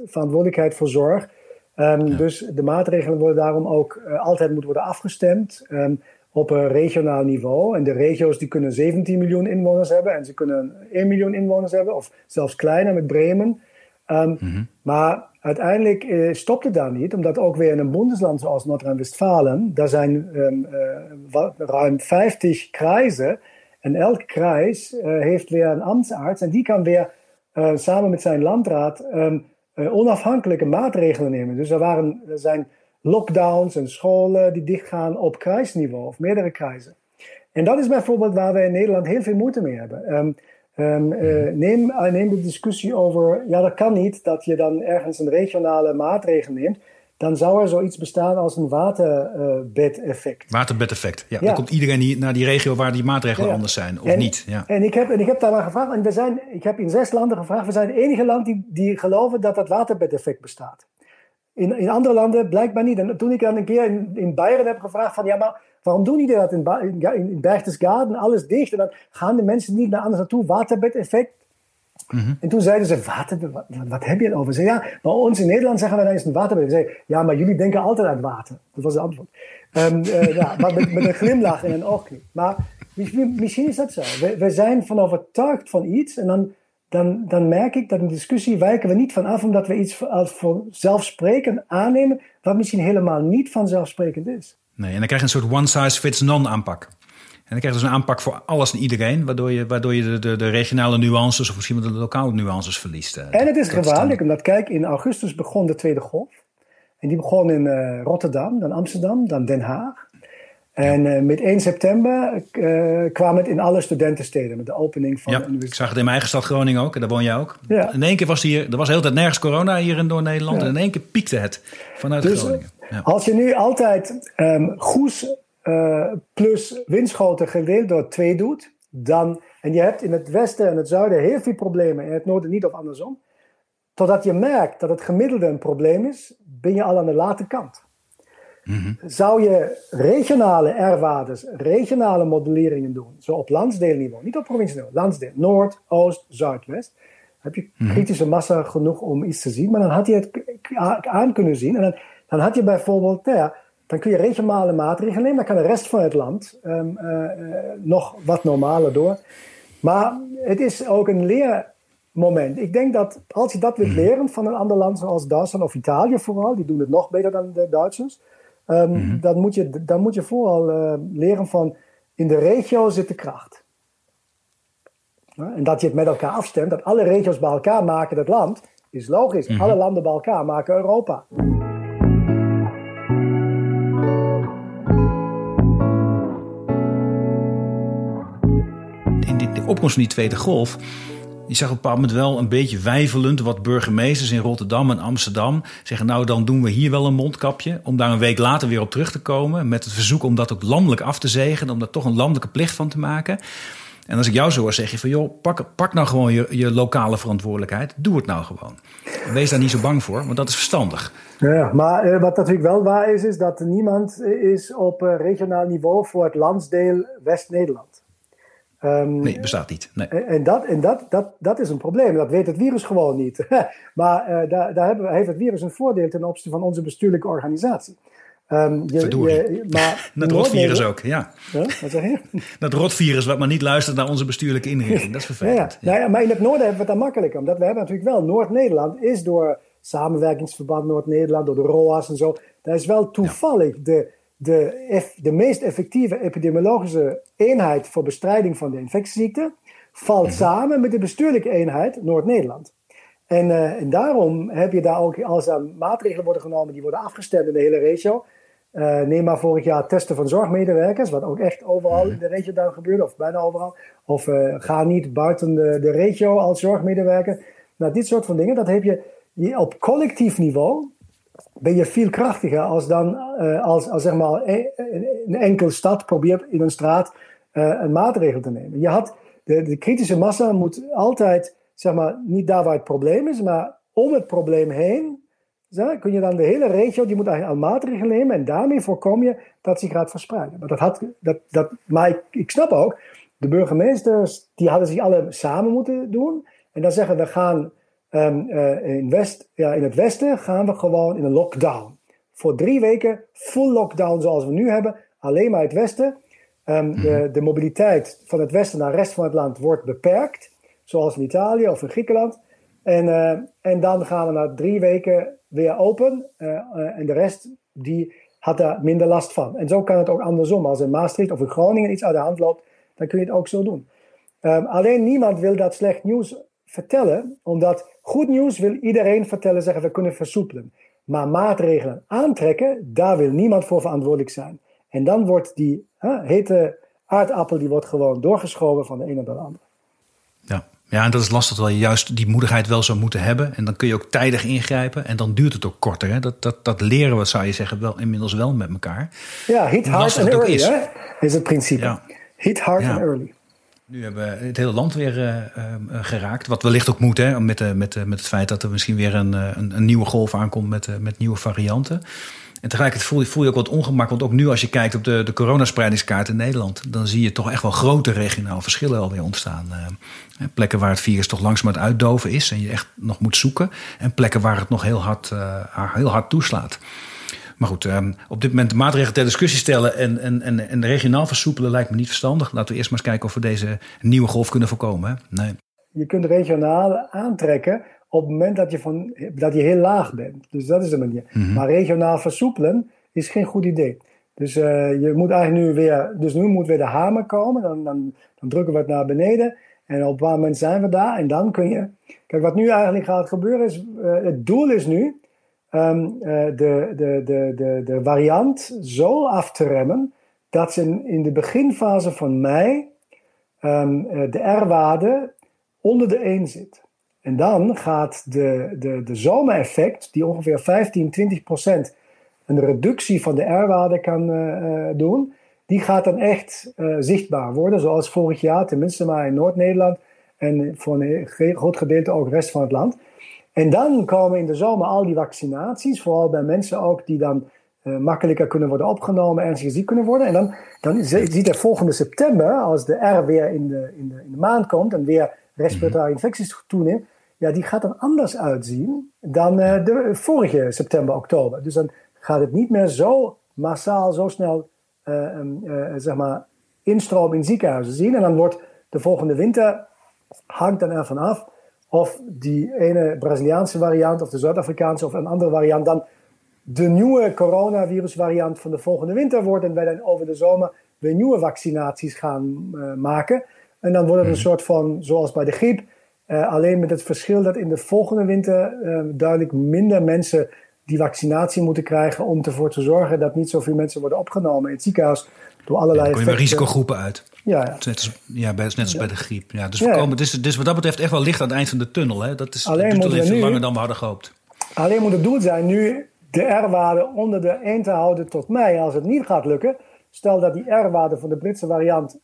Speaker 2: verantwoordelijkheid voor zorg. Um, Dus de maatregelen worden daarom ook uh, altijd moeten worden afgestemd. Um, op een regionaal niveau. En de regio's die kunnen 17 miljoen inwoners hebben en ze kunnen 1 miljoen inwoners hebben, of zelfs kleiner met Bremen. Um, mm-hmm. Maar uiteindelijk uh, stopt het daar niet, omdat ook weer in een bundesland zoals Noord-Rijn-Westfalen, daar zijn um, uh, ruim 50 kruisen. En elk kruis uh, heeft weer een ambtsarts en die kan weer samen met zijn landraad um, onafhankelijke maatregelen nemen. Dus er, waren, er zijn lockdowns en scholen die dichtgaan op kruisniveau of meerdere kruisen. En dat is bijvoorbeeld waar we in Nederland heel veel moeite mee hebben. Um, um, uh, neem, uh, neem de discussie over, ja dat kan niet dat je dan ergens een regionale maatregel neemt. Dan zou er zoiets bestaan als een waterbedeffect.
Speaker 1: Waterbedeffect, ja. ja. Dan komt iedereen die, naar die regio waar die maatregelen anders zijn, of niet. Ja.
Speaker 2: En, ik heb, en ik heb daar maar gevraagd, en we zijn, ik heb in zes landen gevraagd, we zijn het enige land die, die geloven dat dat waterbedeffect bestaat. In, in andere landen blijkbaar niet. En toen ik dan een keer in, in Bayern heb gevraagd van ja, maar waarom doen jullie dat in, in, in Berchtesgaden? Alles dicht en dan gaan de mensen niet naar anders naartoe. Waterbed-effect. Mm En toen zeiden ze, water, wat, wat heb je over? Ze ja, bij ons in Nederland zeggen we dan is een waterbed. Zei, ja, maar jullie denken altijd aan water. Dat was het antwoord. Um, uh, ja, maar met, met, een glimlach en een oogknip. Maar misschien, misschien is dat zo. We, we zijn van overtuigd van iets en dan dan, dan merk ik dat in discussie wijken we niet van af omdat we iets als vanzelfsprekend aannemen, wat misschien helemaal niet vanzelfsprekend is.
Speaker 1: Nee, en dan krijg je een soort one-size-fits-none aanpak. En dan krijg je dus een aanpak voor alles en iedereen, waardoor je, waardoor je de, de, de regionale nuances of misschien wel de lokale nuances verliest.
Speaker 2: En het is gevaarlijk, omdat kijk, in augustus begon de Tweede Golf. En die begon in uh, Rotterdam, dan Amsterdam, dan Den Haag. En uh, met 1 september uh, kwam het in alle studentensteden met de opening van
Speaker 1: ja,
Speaker 2: de
Speaker 1: Ik zag het in mijn eigen stad Groningen ook, en daar woon jij ook. Ja. In één keer was hier, er was de hele tijd nergens corona hier in door Nederland. Ja. En in één keer piekte het vanuit
Speaker 2: dus,
Speaker 1: Groningen.
Speaker 2: Ja. Als je nu altijd um, Goes uh, plus Winschoten gedeeld door 2 doet, dan, en je hebt in het westen en het zuiden heel veel problemen, in het noorden niet of andersom, totdat je merkt dat het gemiddelde een probleem is, ben je al aan de late kant. Zou je regionale R-waardes, regionale modelleringen doen, zo op landsdeelniveau, niet op provincieniveau, landsdeel, Noord, Oost, Zuid, West, heb je mm-hmm. kritische massa genoeg om iets te zien, maar dan had je het aan kunnen zien en dan, dan had je bijvoorbeeld, nou ja, dan kun je regionale maatregelen nemen, dan kan de rest van het land um, uh, uh, nog wat normaler door. Maar het is ook een leermoment. Ik denk dat als je dat wilt leren van een ander land zoals Duitsland of Italië vooral, die doen het nog beter dan de Duitsers, Um, mm-hmm. dan, moet je, dan moet je vooral uh, leren van in de regio zit de kracht. En dat je het met elkaar afstemt, dat alle regio's bij elkaar maken het land, is logisch. Mm-hmm. Alle landen bij elkaar maken Europa.
Speaker 1: In de opkomst van die tweede golf je zag op een bepaald moment wel een beetje wijvelend wat burgemeesters in Rotterdam en Amsterdam zeggen: Nou, dan doen we hier wel een mondkapje. Om daar een week later weer op terug te komen. Met het verzoek om dat ook landelijk af te zegen. Om daar toch een landelijke plicht van te maken. En als ik jou zo hoor, zeg je van joh, pak, pak nou gewoon je, je lokale verantwoordelijkheid. Doe het nou gewoon. Wees daar niet zo bang voor, want dat is verstandig.
Speaker 2: Ja, maar uh, wat natuurlijk wel waar is, is dat niemand is op uh, regionaal niveau voor het landsdeel West-Nederland.
Speaker 1: Um, nee, bestaat niet. Nee.
Speaker 2: En, dat, en dat, dat, dat is een probleem. Dat weet het virus gewoon niet. maar uh, daar, daar hebben, heeft het virus een voordeel ten opzichte van onze bestuurlijke organisatie.
Speaker 1: Um, je, je, maar dat rotvirus ook, ja.
Speaker 2: ja. Wat zeg je?
Speaker 1: Dat rotvirus wat maar niet luistert naar onze bestuurlijke inrichting. Dat is vervelend.
Speaker 2: Ja, ja. Nou maar in het noorden hebben we het dan makkelijker. Omdat we hebben natuurlijk wel Noord-Nederland is door samenwerkingsverband Noord-Nederland, door de ROA's en zo. Daar is wel toevallig de de, de meest effectieve epidemiologische eenheid voor bestrijding van de infectieziekte valt mhm. samen met de bestuurlijke eenheid Noord-Nederland. En, uh, en, daarom heb je daar ook, als er maatregelen worden genomen, die worden afgestemd in de hele regio. Uh, neem maar vorig jaar testen van zorgmedewerkers, wat ook echt overal mhm. in de regio dan gebeurde, of bijna overal. Of uh, ga niet buiten de, de regio als zorgmedewerker. Nou, dit soort van dingen, dat heb je op collectief niveau ben je veel krachtiger als dan uh, als, als zeg maar een enkele stad probeert in een straat uh, een maatregel te nemen. Je had de, kritische massa moet altijd zeg maar niet daar waar het probleem is, maar om het probleem heen kun je dan de hele regio die moet eigenlijk al maatregelen nemen en daarmee voorkom je dat zich gaat verspreiden. Maar dat had dat, dat maar ik, ik snap ook de burgemeesters die hadden zich alle samen moeten doen en dan zeggen we gaan Um, uh, in, West, ja, in het Westen gaan we gewoon in een lockdown. Voor drie weken full lockdown zoals we nu hebben. Alleen maar het Westen. Um, de, mhm. de, mobiliteit van het Westen naar de rest van het land wordt beperkt. Zoals in Italië of in Griekenland. En, uh, en dan gaan we na drie weken weer open. Uh, en de rest die had daar minder last van. En zo kan het ook andersom. Als in Maastricht of in Groningen iets uit de hand loopt, dan kun je het ook zo doen. Um, alleen niemand wil dat slecht nieuws vertellen, omdat goed nieuws wil iedereen vertellen, zeggen we kunnen versoepelen. Maar maatregelen aantrekken, daar wil niemand voor verantwoordelijk zijn. En dan wordt die hè, hete aardappel, die wordt gewoon doorgeschoven van de ene naar de andere.
Speaker 1: Ja. ja, en dat is lastig, terwijl je juist die moedigheid wel zou moeten hebben. En dan kun je ook tijdig ingrijpen en dan duurt het ook korter. Hè? Dat, dat, dat leren we, zou je zeggen, wel inmiddels wel met elkaar.
Speaker 2: Ja, hit hard and early is. Hè? is het principe. Ja. Hit hard and early.
Speaker 1: Nu hebben we het hele land weer uh, uh, geraakt. Wat wellicht ook moet, hè, met, uh, met, met het feit dat er misschien weer een, een, een nieuwe golf aankomt met, met nieuwe varianten. En tegelijkertijd voel je, voel je ook wat ongemak. Want ook nu als je kijkt op de, de coronaspreidingskaart in Nederland... dan zie je toch echt wel grote regionale verschillen alweer ontstaan. plekken waar het virus toch langzaam het uitdoven is... en je echt nog moet zoeken. En plekken waar het nog heel hard, heel hard toeslaat. Maar goed, um, op dit moment de maatregelen ter discussie stellen en, en, en, en regionaal versoepelen lijkt me niet verstandig. Laten we eerst maar eens kijken of we deze nieuwe golf kunnen voorkomen. Hè? Nee.
Speaker 2: je kunt regionaal aantrekken op het moment dat je, van, dat je heel laag bent. Dus dat is de manier.
Speaker 1: Mhm.
Speaker 2: Maar regionaal versoepelen is geen goed idee. Dus eh, je moet eigenlijk nu weer, dus nu moet weer de hamer komen. Dan, dan, dan drukken we het naar beneden. En op een moment zijn we daar. En dan kun je. Kijk, wat nu eigenlijk gaat gebeuren is. eh, het doel is nu. Ehm, eh, de, de, de, de, de variant zo af te remmen. dat ze in, de beginfase van mei. ehm, eh, de R-waarde onder de 1 zit. En dan gaat de, de, de zomereffect, die ongeveer 15, 20 procent een reductie van de R-waarde kan eh, eh, doen, die gaat dan echt eh, zichtbaar worden, zoals vorig jaar, tenminste maar in Noord-Nederland en voor een groot gedeelte ook de rest van het land. En dan komen in de zomer al die vaccinaties, vooral bij mensen ook die dan eh, makkelijker kunnen worden opgenomen, ernstig ziek kunnen worden. En dan, dan zi- ziet er volgende september, als de R weer in de, in de, in de maand komt en weer respiratoire infecties toeneemt, ja, die gaat er anders uitzien dan eh, de vorige september, oktober. Dus dan gaat het niet meer zo massaal, zo snel eh, ehm, eh, zeg maar, instroom in ziekenhuizen zien. En dan wordt de volgende winter, hangt dan ervan af of die ene Braziliaanse variant of de Zuid-Afrikaanse of een andere variant dan de nieuwe coronavirusvariant van de volgende winter wordt. En wij dan over de zomer weer nieuwe vaccinaties gaan eh, maken. En dan wordt het een soort van, zoals bij de griep, eh, alleen met het verschil dat in de volgende winter eh, duidelijk minder mensen die vaccinatie moeten krijgen om ervoor te zorgen dat niet zoveel mensen worden opgenomen in het ziekenhuis door allerlei
Speaker 1: Dan kom je bij risicogroepen uit.
Speaker 2: Ja, ja.
Speaker 1: Net als, ja, bij, net als bij de griep. Ja, dus,
Speaker 2: Ja, ja.
Speaker 1: we komen, dus, dus wat dat betreft echt wel licht aan het eind van de tunnel. Hè? Dat is,
Speaker 2: Alleen
Speaker 1: het duurt veel langer dan we hadden gehoopt.
Speaker 2: Alleen moet het doel zijn nu de R-waarde onder de 1 te houden tot mei. Als het niet gaat lukken, stel dat die R-waarde van de Britse variant 1,6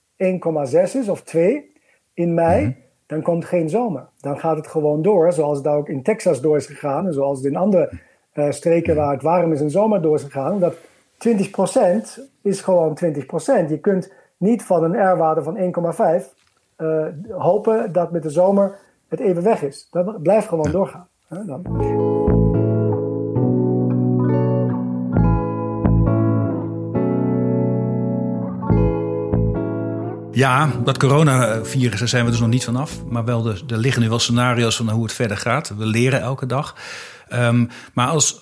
Speaker 2: is of 2 in mei, dan komt geen zomer. Dan gaat het gewoon door, zoals het ook in Texas door is gegaan en zoals het in andere eh, streken waar het warm is in zomer door is gegaan. Omdat 20% is gewoon 20%. Je kunt niet van een R-waarde van 1,5 eh, hopen dat met de zomer het even weg is. Dat blijft gewoon doorgaan. hè, dan.
Speaker 1: Ja, dat coronavirus, daar zijn we dus nog niet vanaf. Maar wel, de, er liggen nu wel scenario's van hoe het verder gaat. We leren elke dag. Ehm, maar als,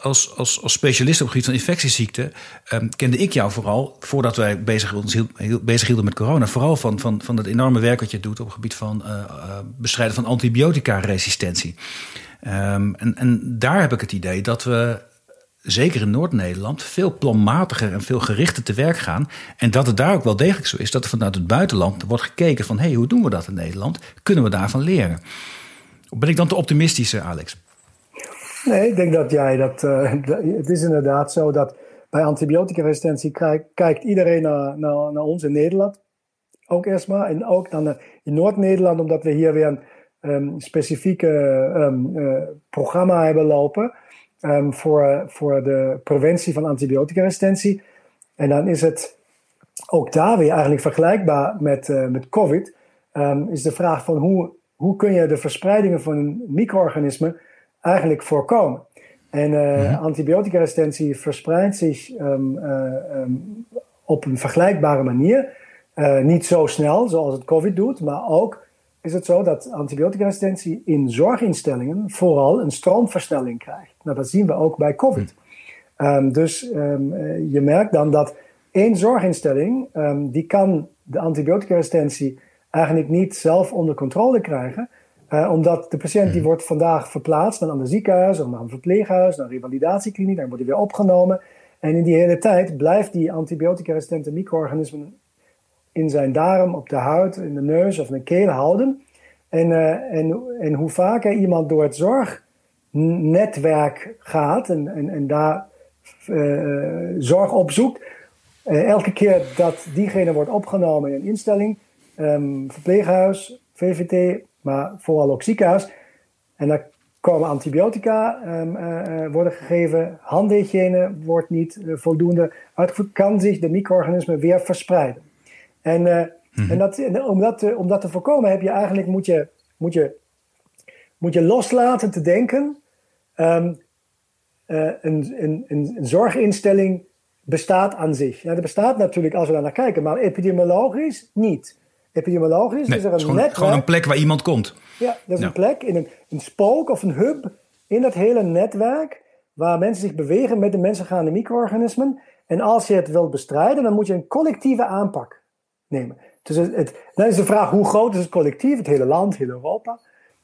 Speaker 1: specialist op het gebied van infectieziekten... ehm, kende ik jou vooral, voordat wij bezig, ons heel- bezig hielden met corona... vooral van, van, van het enorme werk wat je doet op het gebied van eh, eh, bestrijden van antibiotica-resistentie. Ehm, en, en daar heb ik het idee dat we zeker in Noord-Nederland, veel planmatiger en veel gerichter te werk gaan. En dat het daar ook wel degelijk zo is dat er vanuit het buitenland wordt gekeken van... hé, hey, hoe doen we dat in Nederland? Kunnen we daarvan leren? Ben ik dan te optimistisch, eh, Alex?
Speaker 2: Nee, ik denk dat jij dat. eh, dat- het is inderdaad zo dat bij antibioticaresistentie kijkt, iedereen naar, naar, naar ons in Nederland. Ook maar. En ook dan eh, in Noord-Nederland, omdat we hier weer een um, specifieke um, uh, programma hebben lopen. Um, voor, voor de preventie van antibioticaresistentie. En dan is het ook daar weer eigenlijk vergelijkbaar met, met COVID. Is de vraag van hoe, hoe kun je de verspreidingen van micro-organismen eigenlijk voorkomen. En uh, antibioticaresistentie verspreidt zich um, uh, um, op een vergelijkbare manier. Uh, niet zo snel zoals het COVID doet, maar ook is het zo dat antibioticaresistentie in zorginstellingen vooral een stroomversnelling krijgt. Nou, dat zien we ook bij COVID. Um, dus je merkt dan dat één zorginstelling, die kan de antibioticaresistentie eigenlijk niet zelf onder controle krijgen. Uh, omdat de patiënt die wordt vandaag verplaatst naar een ander ziekenhuis of naar een verpleeghuis, naar een revalidatiekliniek, dan wordt hij weer opgenomen. En in die hele tijd blijft die antibioticaresistente micro-organismen in zijn darm, op de huid, in de neus of in de keel houden. En, uh, en, en hoe vaker iemand door het zorgnetwerk gaat en, en, en daar uh, zorg opzoekt, elke keer dat diegene wordt opgenomen in een instelling, um, verpleeghuis, VVT, maar vooral ook ziekenhuis. En dan komen antibiotica um, uh, worden gegeven, handhygiëne wordt niet uh, voldoende uitgevoerd, kan zich de micro-organismen weer verspreiden. En, uh, mm-hmm. en, dat, en om, dat te, om dat te voorkomen heb je eigenlijk, moet je, moet je, moet je loslaten te denken, um, een, een, een, zorginstelling bestaat aan zich. Ja, er bestaat natuurlijk, als we daar naar kijken, maar epidemiologisch niet. Epidemiologisch is er een
Speaker 1: gewoon,
Speaker 2: netwerk.
Speaker 1: Gewoon een plek waar iemand komt.
Speaker 2: Ja, dat is een plek, in een, een spook of een hub in dat hele netwerk waar mensen zich bewegen met de mensengaande micro-organismen. En als je het wilt bestrijden, dan moet je een collectieve aanpak nemen. Dus het, dan is de vraag, hoe groot is het collectief? Het hele land, heel Europa?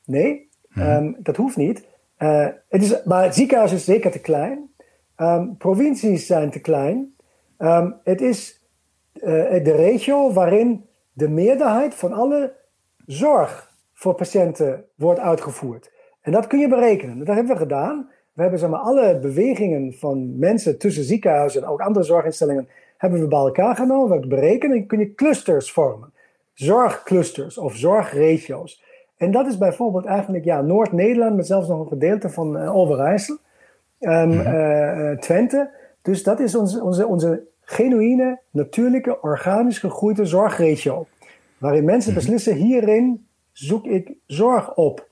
Speaker 2: Nee, ehm, dat hoeft niet. Uh, het is, maar het ziekenhuis is zeker te klein. Ehm, provincies zijn te klein. Ehm, het is uh, de regio waarin de meerderheid van alle zorg voor patiënten wordt uitgevoerd. En dat kun je berekenen. Dat hebben we gedaan. We hebben zeg maar, alle bewegingen van mensen tussen ziekenhuizen en ook andere zorginstellingen hebben we bij elkaar genomen. We hebben berekend en kun je clusters vormen. Zorgclusters of zorgregio's. En dat is bijvoorbeeld eigenlijk ja, Noord-Nederland met zelfs nog een gedeelte van uh, Overijssel, um, uh, Twente. Dus dat is onze, onze, onze genuïne, natuurlijke, organisch gegroeide zorgregio. Waarin mensen mhm. beslissen, hierin zoek ik zorg op.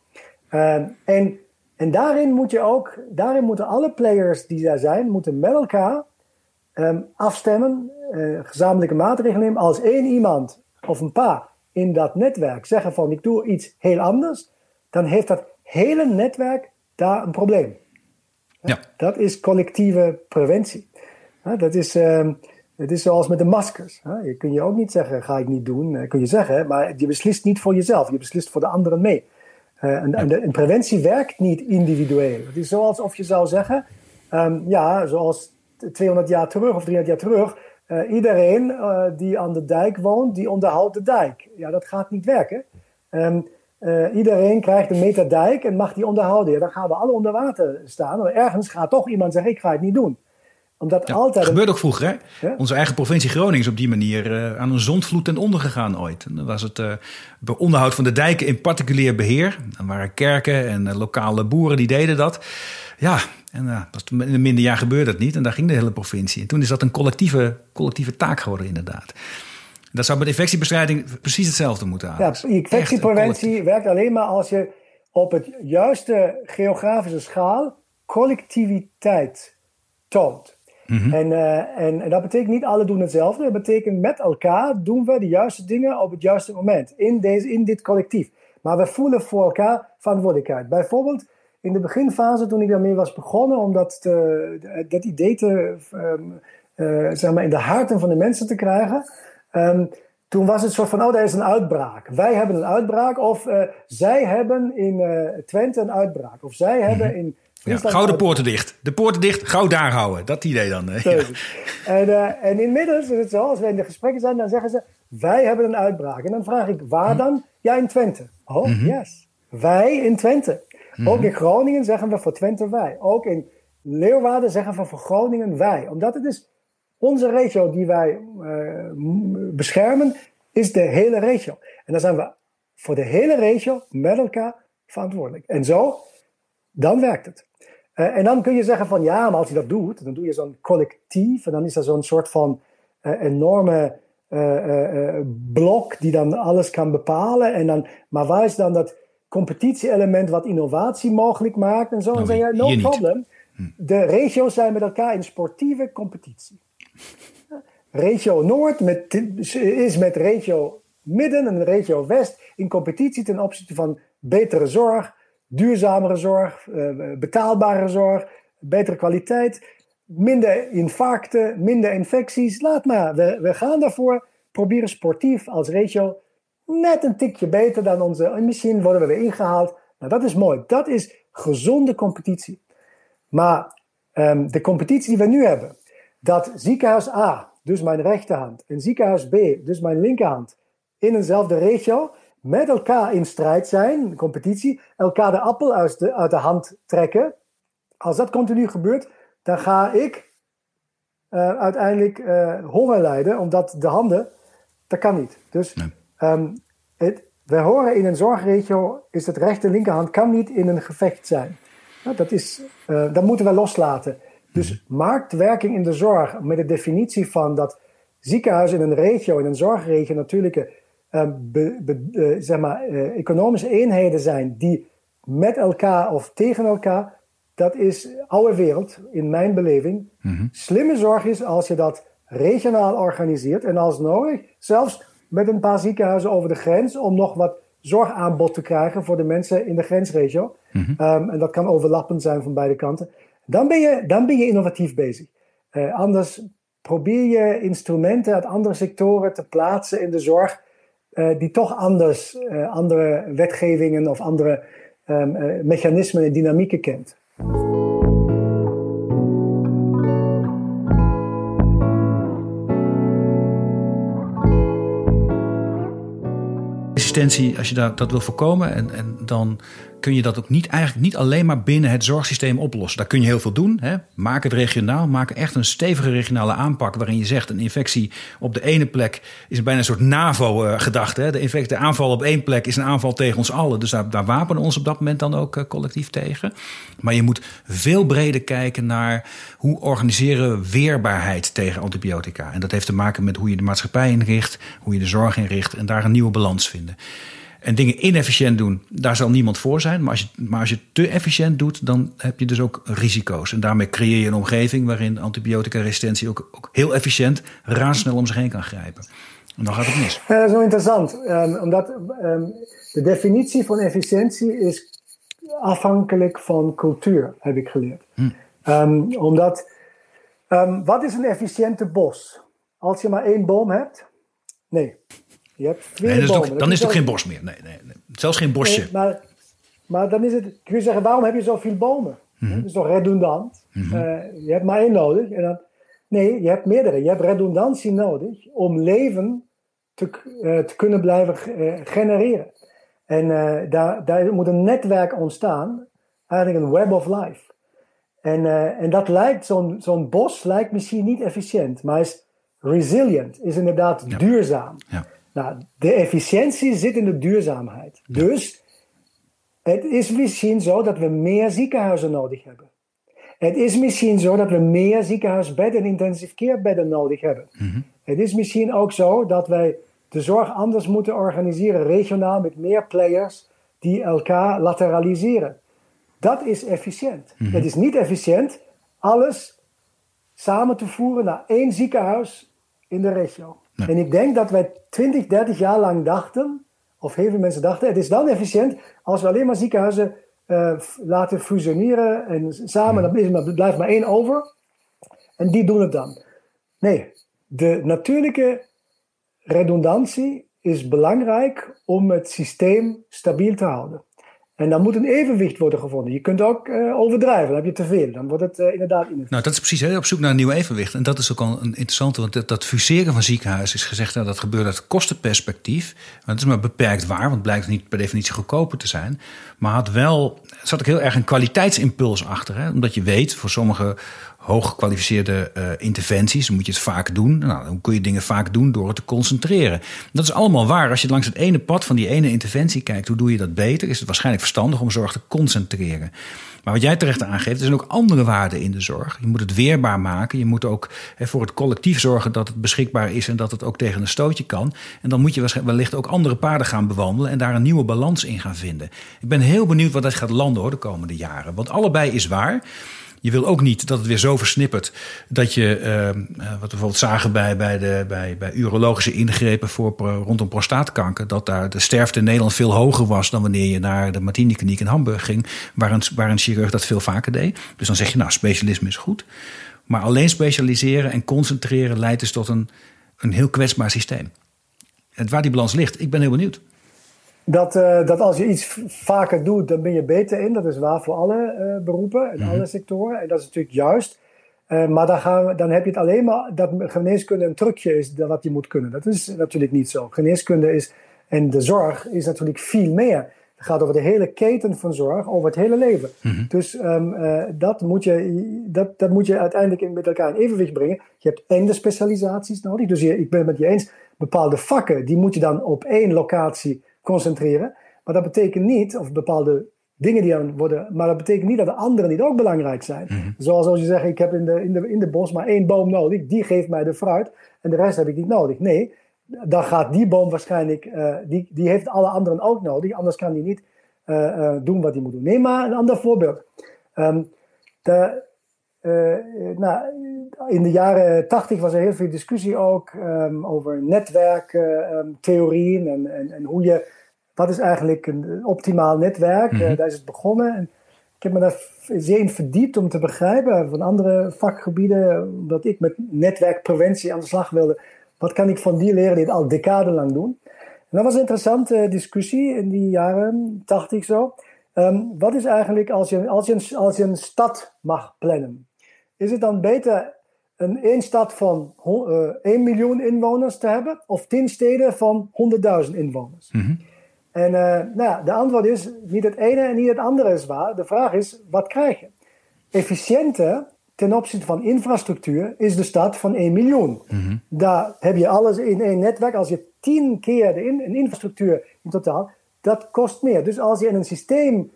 Speaker 2: Um, en, en daarin moet je ook, daarin moeten alle players die daar zijn, moeten met elkaar um, afstemmen, uh, gezamenlijke maatregelen nemen. Als één iemand of een paar in dat netwerk zeggen van ik doe iets heel anders, dan heeft dat hele netwerk daar een probleem. Ja. Dat is collectieve preventie. Dat is, um, het is zoals met de maskers. Je kun je ook niet zeggen, ga ik niet doen. Eh, kun je zeggen, maar je beslist niet voor jezelf. Je beslist voor de anderen mee. Uh, en, en, en, preventie werkt niet individueel. Het is zoals of je zou zeggen, um, ja, zoals 200 jaar terug of 300 jaar terug, uh, iedereen die aan de dijk woont, die onderhoudt de dijk. Ja, dat gaat niet werken. Uh, iedereen krijgt een meter dijk en mag die onderhouden. Dan gaan we alle onder water staan. Ergens gaat toch iemand zeggen, ik ga het niet doen omdat
Speaker 1: ja,
Speaker 2: altijd
Speaker 1: gebeurt ook vroeger. Hè? Onze eigen provincie Groningen is op die manier uh, aan een zondvloed ten onder gegaan ooit. En dan was het uh, onderhoud van de dijken in particulier beheer. Dan waren kerken en uh, lokale boeren die deden dat. Ja, en in een minder jaar gebeurde dat niet. En daar ging de hele provincie. En toen is dat een collectieve, collectieve taak geworden inderdaad. Dat zou met infectiebestrijding precies hetzelfde moeten aan.
Speaker 2: Ja, infectiepreventie werkt alleen maar als je op het juiste geografische schaal collectiviteit toont. Mhm. en, uh, en, en, dat betekent niet alle doen hetzelfde. Dat betekent met elkaar doen we de juiste dingen op het juiste moment. In, deze, in dit collectief. Maar we voelen voor elkaar verantwoordelijkheid. Bijvoorbeeld in de beginfase toen ik daarmee was begonnen. Om dat, te, dat idee te, um, uh, zeg maar in de harten van de mensen te krijgen. Um, toen was het soort van, oh, er is een uitbraak. Wij hebben een uitbraak. Of uh, zij hebben in Twente een uitbraak. Of zij mhm. hebben in
Speaker 1: ja, gauw de poorten dicht. De poorten dicht, gauw daar houden. Dat idee dan.
Speaker 2: Ja. En, uh, en inmiddels is het zo, als we in de gesprekken zijn, dan zeggen ze: Wij hebben een uitbraak. En dan vraag ik: Waar mhm. dan? Ja, in Twente. Oh, mm yes. Wij in Twente. Mm Ook in Groningen zeggen we voor Twente wij. Ook in Leeuwarden zeggen we voor Groningen wij. Omdat het is onze regio die wij uh, beschermen, is de hele regio. En dan zijn we voor de hele regio met elkaar verantwoordelijk. En zo, dan werkt het. Uh, en dan kun je zeggen van ja, maar als je dat doet, dan doe je zo'n collectief en dan is er zo'n soort van uh, enorme uh, blok die dan alles kan bepalen. En dan, maar waar is dan dat competitie-element wat innovatie mogelijk maakt en zo? Nou, en dan zeg je, no problem. Hm. De regio's zijn met elkaar in sportieve competitie. Regio Noord met, is met regio Midden en regio West in competitie ten opzichte van betere zorg, duurzamere zorg, eh, betaalbare zorg, betere kwaliteit, minder infarcten, minder infecties. Laat maar, we, we gaan daarvoor proberen sportief als regio net een tikje beter dan onze. En misschien worden we weer ingehaald. Nou, dat is mooi. Dat is gezonde competitie. Maar um, de competitie die we nu hebben, dat ziekenhuis A, dus mijn rechterhand, en ziekenhuis B, dus mijn linkerhand, in eenzelfde regio, met elkaar in strijd zijn, competitie, elkaar de appel uit de, uit de hand trekken. Als dat continu gebeurt, dan ga ik uh, uiteindelijk uh, honger lijden, omdat de handen, dat kan niet. Dus nee. um, het, we horen in een zorgregio, is het rechter linkerhand kan niet in een gevecht zijn. Nou, dat, is, uh, dat moeten we loslaten. Dus mm marktwerking in de zorg, met de definitie van dat ziekenhuis in een regio, in een zorgregio, natuurlijke Ehm, be, be, uh, zeg maar, uh, economische eenheden zijn die met elkaar of tegen elkaar, dat is oude wereld in mijn beleving. Mm -hmm. Slimme zorg is als je dat regionaal organiseert en als nodig zelfs met een paar ziekenhuizen over de grens om nog wat zorgaanbod te krijgen voor de mensen in de grensregio. Mhm. Ehm, en dat kan overlappend zijn van beide kanten. Dan ben je, dan ben je innovatief bezig. Uh, anders probeer je instrumenten uit andere sectoren te plaatsen in de zorg, uh, die toch anders, uh, andere wetgevingen of andere um, mechanismen en dynamieken kent.
Speaker 1: Resistentie, als je dat, dat wil voorkomen, en, en dan kun je dat ook niet, eigenlijk niet alleen maar binnen het zorgsysteem oplossen. Daar kun je heel veel doen. Hè? Maak het regionaal. Maak echt een stevige regionale aanpak. Waarin je zegt: een infectie op de ene plek is bijna een soort NAVO-gedachte. De, infectie, de aanval op één plek is een aanval tegen ons allen. Dus daar, daar wapenen ons op dat moment dan ook uh, collectief tegen. Maar je moet veel breder kijken naar hoe organiseren we weerbaarheid tegen antibiotica. En dat heeft te maken met hoe je de maatschappij inricht, hoe je de zorg inricht en daar een nieuwe balans vinden. En dingen inefficiënt doen, daar zal niemand voor zijn. Maar als, je, maar als je te efficiënt doet, dan heb je dus ook risico's. En daarmee creëer je een omgeving waarin antibiotica-resistentie ook, ook heel efficiënt, razendsnel om zich heen kan grijpen. En dan gaat het mis.
Speaker 2: Ja, dat is wel interessant. Um, omdat um, de definitie van efficiëntie is afhankelijk van cultuur, heb ik geleerd. Hm. Um, omdat, wat is een efficiënte bos? Als je maar één boom hebt? Nee.
Speaker 1: Je hebt nee, dat is dan is het ook geen bos meer. Nee, nee, nee. Zelfs geen bosje.
Speaker 2: maar, maar dan is het, kun je zeggen, waarom heb je zoveel bomen? Mm Dat is toch redundant? Mm je hebt maar één nodig. En dan, nee, je hebt meerdere. Je hebt redundantie nodig om leven te, uh, te kunnen blijven uh, genereren. En daar, daar moet een netwerk ontstaan, eigenlijk een web of life. En, en dat lijkt, zo'n zo'n bos lijkt misschien niet efficiënt, maar is resilient, is inderdaad ja. duurzaam. Ja. Nou, de efficiëntie zit in de duurzaamheid. Dus het is misschien zo dat we meer ziekenhuizen nodig hebben. Het is misschien zo dat we meer ziekenhuisbedden en intensive care bedden nodig hebben. Mhm. Het is misschien ook zo dat wij de zorg anders moeten organiseren, regionaal met meer players die elkaar lateraliseren. Dat is efficiënt. Mhm. Het is niet efficiënt alles samen te voeren naar één ziekenhuis in de regio. En ik denk dat wij 20, 30 jaar lang dachten, of heel veel mensen dachten, het is dan efficiënt als we alleen maar ziekenhuizen uh, laten fusioneren en samen, dan maar, blijft maar één over. En die doen het dan. Nee, de natuurlijke redundantie is belangrijk om het systeem stabiel te houden. En dan moet een evenwicht worden gevonden. Je kunt ook uh, overdrijven, dan heb je te veel. Dan wordt het uh, inderdaad
Speaker 1: in. Nou, dat is precies hè, op zoek naar een nieuw evenwicht. En dat is ook al een interessante, want dat, dat fuseren van ziekenhuizen is gezegd nou, dat gebeurt uit kostenperspectief. Maar het is maar beperkt waar, want het blijkt niet per definitie goedkoper te zijn. Maar had wel, er zat ook heel erg een kwaliteitsimpuls achter. Hè? Omdat je weet, voor sommige hooggekwalificeerde uh, interventies. Moet je het vaak doen. Nou, dan kun je dingen vaak doen door het te concentreren. Dat is allemaal waar. Als je langs het ene pad van die ene interventie kijkt, hoe doe je dat beter? Is het waarschijnlijk verstandig om zorg te concentreren. Maar wat jij terecht aangeeft, er zijn ook andere waarden in de zorg. Je moet het weerbaar maken. Je moet ook voor het collectief zorgen dat het beschikbaar is en dat het ook tegen een stootje kan. En dan moet je wellicht ook andere paden gaan bewandelen en daar een nieuwe balans in gaan vinden. Ik ben heel benieuwd wat dat gaat landen hoor, de komende jaren. Want allebei is waar. Je wil ook niet dat het weer zo versnippert dat je, uh, wat we bijvoorbeeld zagen bij, bij, de, bij, bij urologische ingrepen voor, rondom prostaatkanker, dat daar de sterfte in Nederland veel hoger was dan wanneer je naar de Martini Kliniek in Hamburg ging, waar een, waar een chirurg dat veel vaker deed. Dus dan zeg je, nou, specialisme is goed. Maar alleen specialiseren en concentreren leidt dus tot een, een heel kwetsbaar systeem. En waar die balans ligt, ik ben heel benieuwd.
Speaker 2: Dat, uh, dat als je iets vaker doet, dan ben je beter in. Dat is waar voor alle uh, beroepen en mm alle sectoren. En dat is natuurlijk juist. Uh, maar dan, gaan we, dan heb je het alleen maar dat geneeskunde een trucje is wat je moet kunnen. Dat is natuurlijk niet zo. Geneeskunde is, en de zorg is natuurlijk veel meer. Het gaat over de hele keten van zorg, over het hele leven. Mm -hmm. Dus um, dat, moet je, dat, dat moet je uiteindelijk in, met elkaar in evenwicht brengen. Je hebt en de specialisaties nodig. Dus je, ik ben het met je eens, bepaalde vakken, die moet je dan op één locatie concentreren. Maar dat betekent niet, of bepaalde dingen die dan worden, maar dat betekent niet dat de anderen niet ook belangrijk zijn. Mhm. Zoals als je zegt, ik heb in de, in, de, in de bos maar één boom nodig, die geeft mij de fruit en de rest heb ik niet nodig. Nee, dan gaat die boom waarschijnlijk, uh, die, die heeft alle anderen ook nodig, anders kan die niet uh, uh, doen wat hij moet doen. Neem maar een ander voorbeeld. Um, de, nou, in de jaren tachtig was er heel veel discussie ook um, over netwerktheorieën en, en, en, hoe je, wat is eigenlijk een optimaal netwerk? Mm daar is het begonnen. En ik heb me daar zeer in verdiept om te begrijpen van andere vakgebieden, omdat ik met netwerkpreventie aan de slag wilde. Wat kan ik van die leren die het al decadenlang doen? En dat was een interessante discussie in die jaren tachtig zo. Um, wat is eigenlijk als je, als, je een, als je een stad mag plannen? Is het dan beter een één stad van uh, eh, 1 miljoen inwoners te hebben of 10 steden van 100.000 inwoners? Mm -hmm. En uh, nou, de antwoord is niet het ene en niet het andere is waar. De vraag is, wat krijg je? Efficiënter ten opzichte van infrastructuur is de stad van 1 miljoen. Mm -hmm. Daar heb je alles in één netwerk. Als je 10 keer de in, een infrastructuur in totaal, dat kost meer. Dus als je in een systeem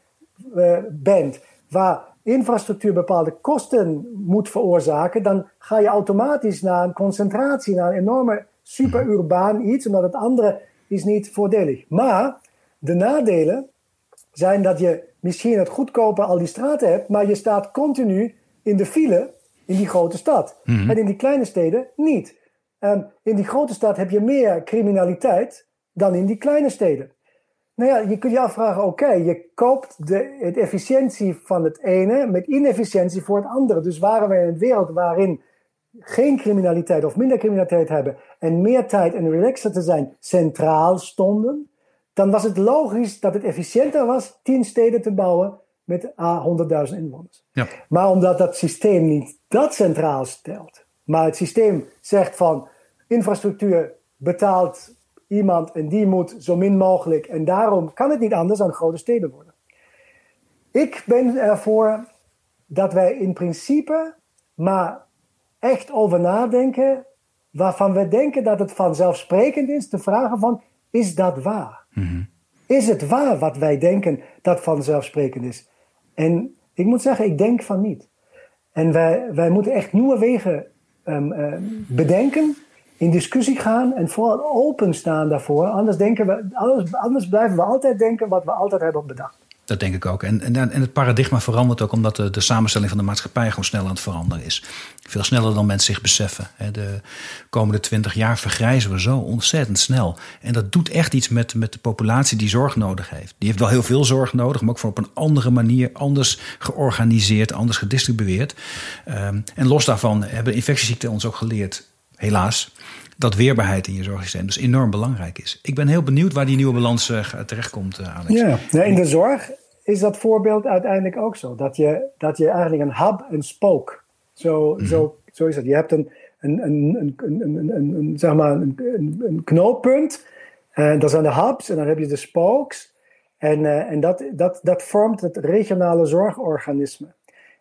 Speaker 2: uh, bent waar infrastructuur bepaalde kosten moet veroorzaken, dan ga je automatisch naar een concentratie, naar een enorme superurbaan iets, omdat het andere is niet voordelig. Maar de nadelen zijn dat je misschien het goedkoper al die straten hebt, maar je staat continu in de file in die grote stad. Mhm. En in die kleine steden niet. En in die grote stad heb je meer criminaliteit dan in die kleine steden. Nou ja, je kunt je afvragen, oké, je koopt de, het efficiëntie van het ene met inefficiëntie voor het andere. Dus waren we in een wereld waarin geen criminaliteit of minder criminaliteit hebben en meer tijd en relaxer te zijn centraal stonden, dan was het logisch dat het efficiënter was tien steden te bouwen met 100.000 inwoners. Ja. Maar omdat dat systeem niet dat centraal stelt, maar het systeem zegt van infrastructuur betaalt iemand en die moet zo min mogelijk. En daarom kan het niet anders dan grote steden worden. Ik ben ervoor dat wij in principe maar echt over nadenken waarvan we denken dat het vanzelfsprekend is te vragen van is dat waar? Mhm. Is het waar wat wij denken dat vanzelfsprekend is? En ik moet zeggen, ik denk van niet. En wij, wij moeten echt nieuwe wegen um, bedenken in discussie gaan en vooral openstaan daarvoor. Anders, denken we, anders blijven we altijd denken wat we altijd hebben bedacht.
Speaker 1: Dat denk ik ook. En, en, en het paradigma verandert ook omdat de, de, samenstelling van de maatschappij gewoon snel aan het veranderen is. Veel sneller dan mensen zich beseffen. De komende twintig jaar vergrijzen we zo ontzettend snel. En dat doet echt iets met, met de populatie die zorg nodig heeft. Die heeft wel heel veel zorg nodig, maar ook voor op een andere manier, anders georganiseerd, anders gedistribueerd. Um, en los daarvan hebben infectieziekten ons ook geleerd helaas, dat weerbaarheid in je zorgsysteem dus enorm belangrijk is. Ik ben heel benieuwd waar die nieuwe balans uh, terechtkomt, uh, Alex.
Speaker 2: Ja, in de zorg is dat voorbeeld uiteindelijk ook zo. Dat je, dat je eigenlijk een hub en spook, zo, mm zo, zo is het. Je hebt een, een, een, een, een, een, een zeg maar een, een, knooppunt, en dat zijn de hubs, en dan heb je de spokes. En, uh, en dat, dat, dat vormt het regionale zorgorganisme.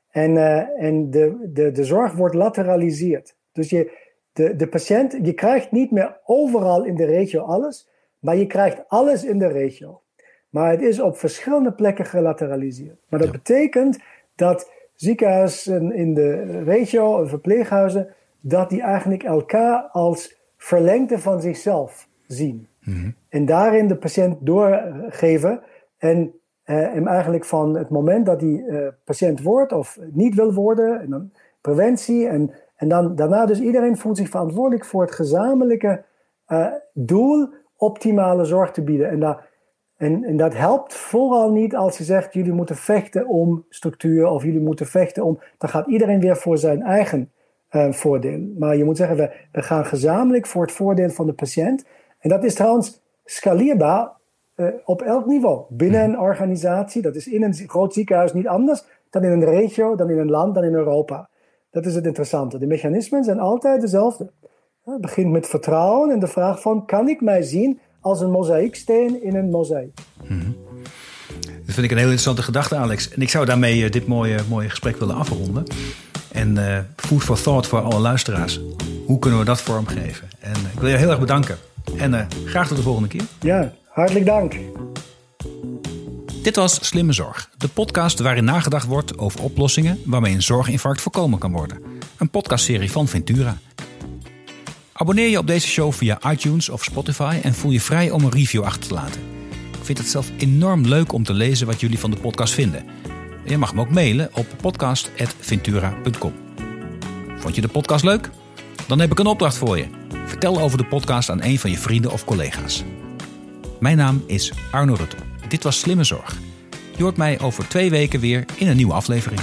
Speaker 2: En, uh, en de, de, de zorg wordt lateraliseerd. Dus je, de, de patiënt, je krijgt niet meer overal in de regio alles, maar je krijgt alles in de regio. Maar het is op verschillende plekken gelateraliseerd. Maar dat betekent dat ziekenhuizen in de regio, verpleeghuizen, dat die eigenlijk elkaar als verlengde van zichzelf zien. Mhm. En daarin de patiënt doorgeven en eh, hem eigenlijk van het moment dat hij uh, patiënt wordt of niet wil worden, en dan preventie en en dan, daarna dus iedereen voelt zich verantwoordelijk voor het gezamenlijke uh, doel optimale zorg te bieden. En, dat, en, en dat helpt vooral niet als je zegt jullie moeten vechten om structuur of jullie moeten vechten om. Dan gaat iedereen weer voor zijn eigen uh, voordeel. Maar je moet zeggen, we, we gaan gezamenlijk voor het voordeel van de patiënt. En dat is trouwens scalierbaar uh, op elk niveau. Binnen een organisatie, dat is in een groot ziekenhuis niet anders dan in een regio, dan in een land, dan in Europa. Dat is het interessante. De mechanismen zijn altijd dezelfde. Het begint met vertrouwen en de vraag van... kan ik mij zien als een mozaïeksteen in een mozaïek? Mm
Speaker 1: Dat vind ik een heel interessante gedachte, Alex. En ik zou daarmee eh, dit mooie, mooie gesprek willen afronden. En uh, food for thought voor alle luisteraars. Hoe kunnen we dat vormgeven? En uh, ik wil je heel erg bedanken. En uh, graag tot de volgende keer.
Speaker 2: Ja, hartelijk dank.
Speaker 1: Dit was Slimme Zorg, de podcast waarin nagedacht wordt over oplossingen waarmee een zorginfarct voorkomen kan worden. Een podcastserie van Ventura. Abonneer je op deze show via iTunes of Spotify en voel je vrij om een review achter te laten. Ik vind het zelf enorm leuk om te lezen wat jullie van de podcast vinden. Je mag me ook mailen op podcast.ventura.com. Vond je de podcast leuk? Dan heb ik een opdracht voor je. Vertel over de podcast aan een van je vrienden of collega's. Mijn naam is Arno Rutte. Dit was Slimme Zorg. Je hoort mij over twee weken weer in een nieuwe aflevering.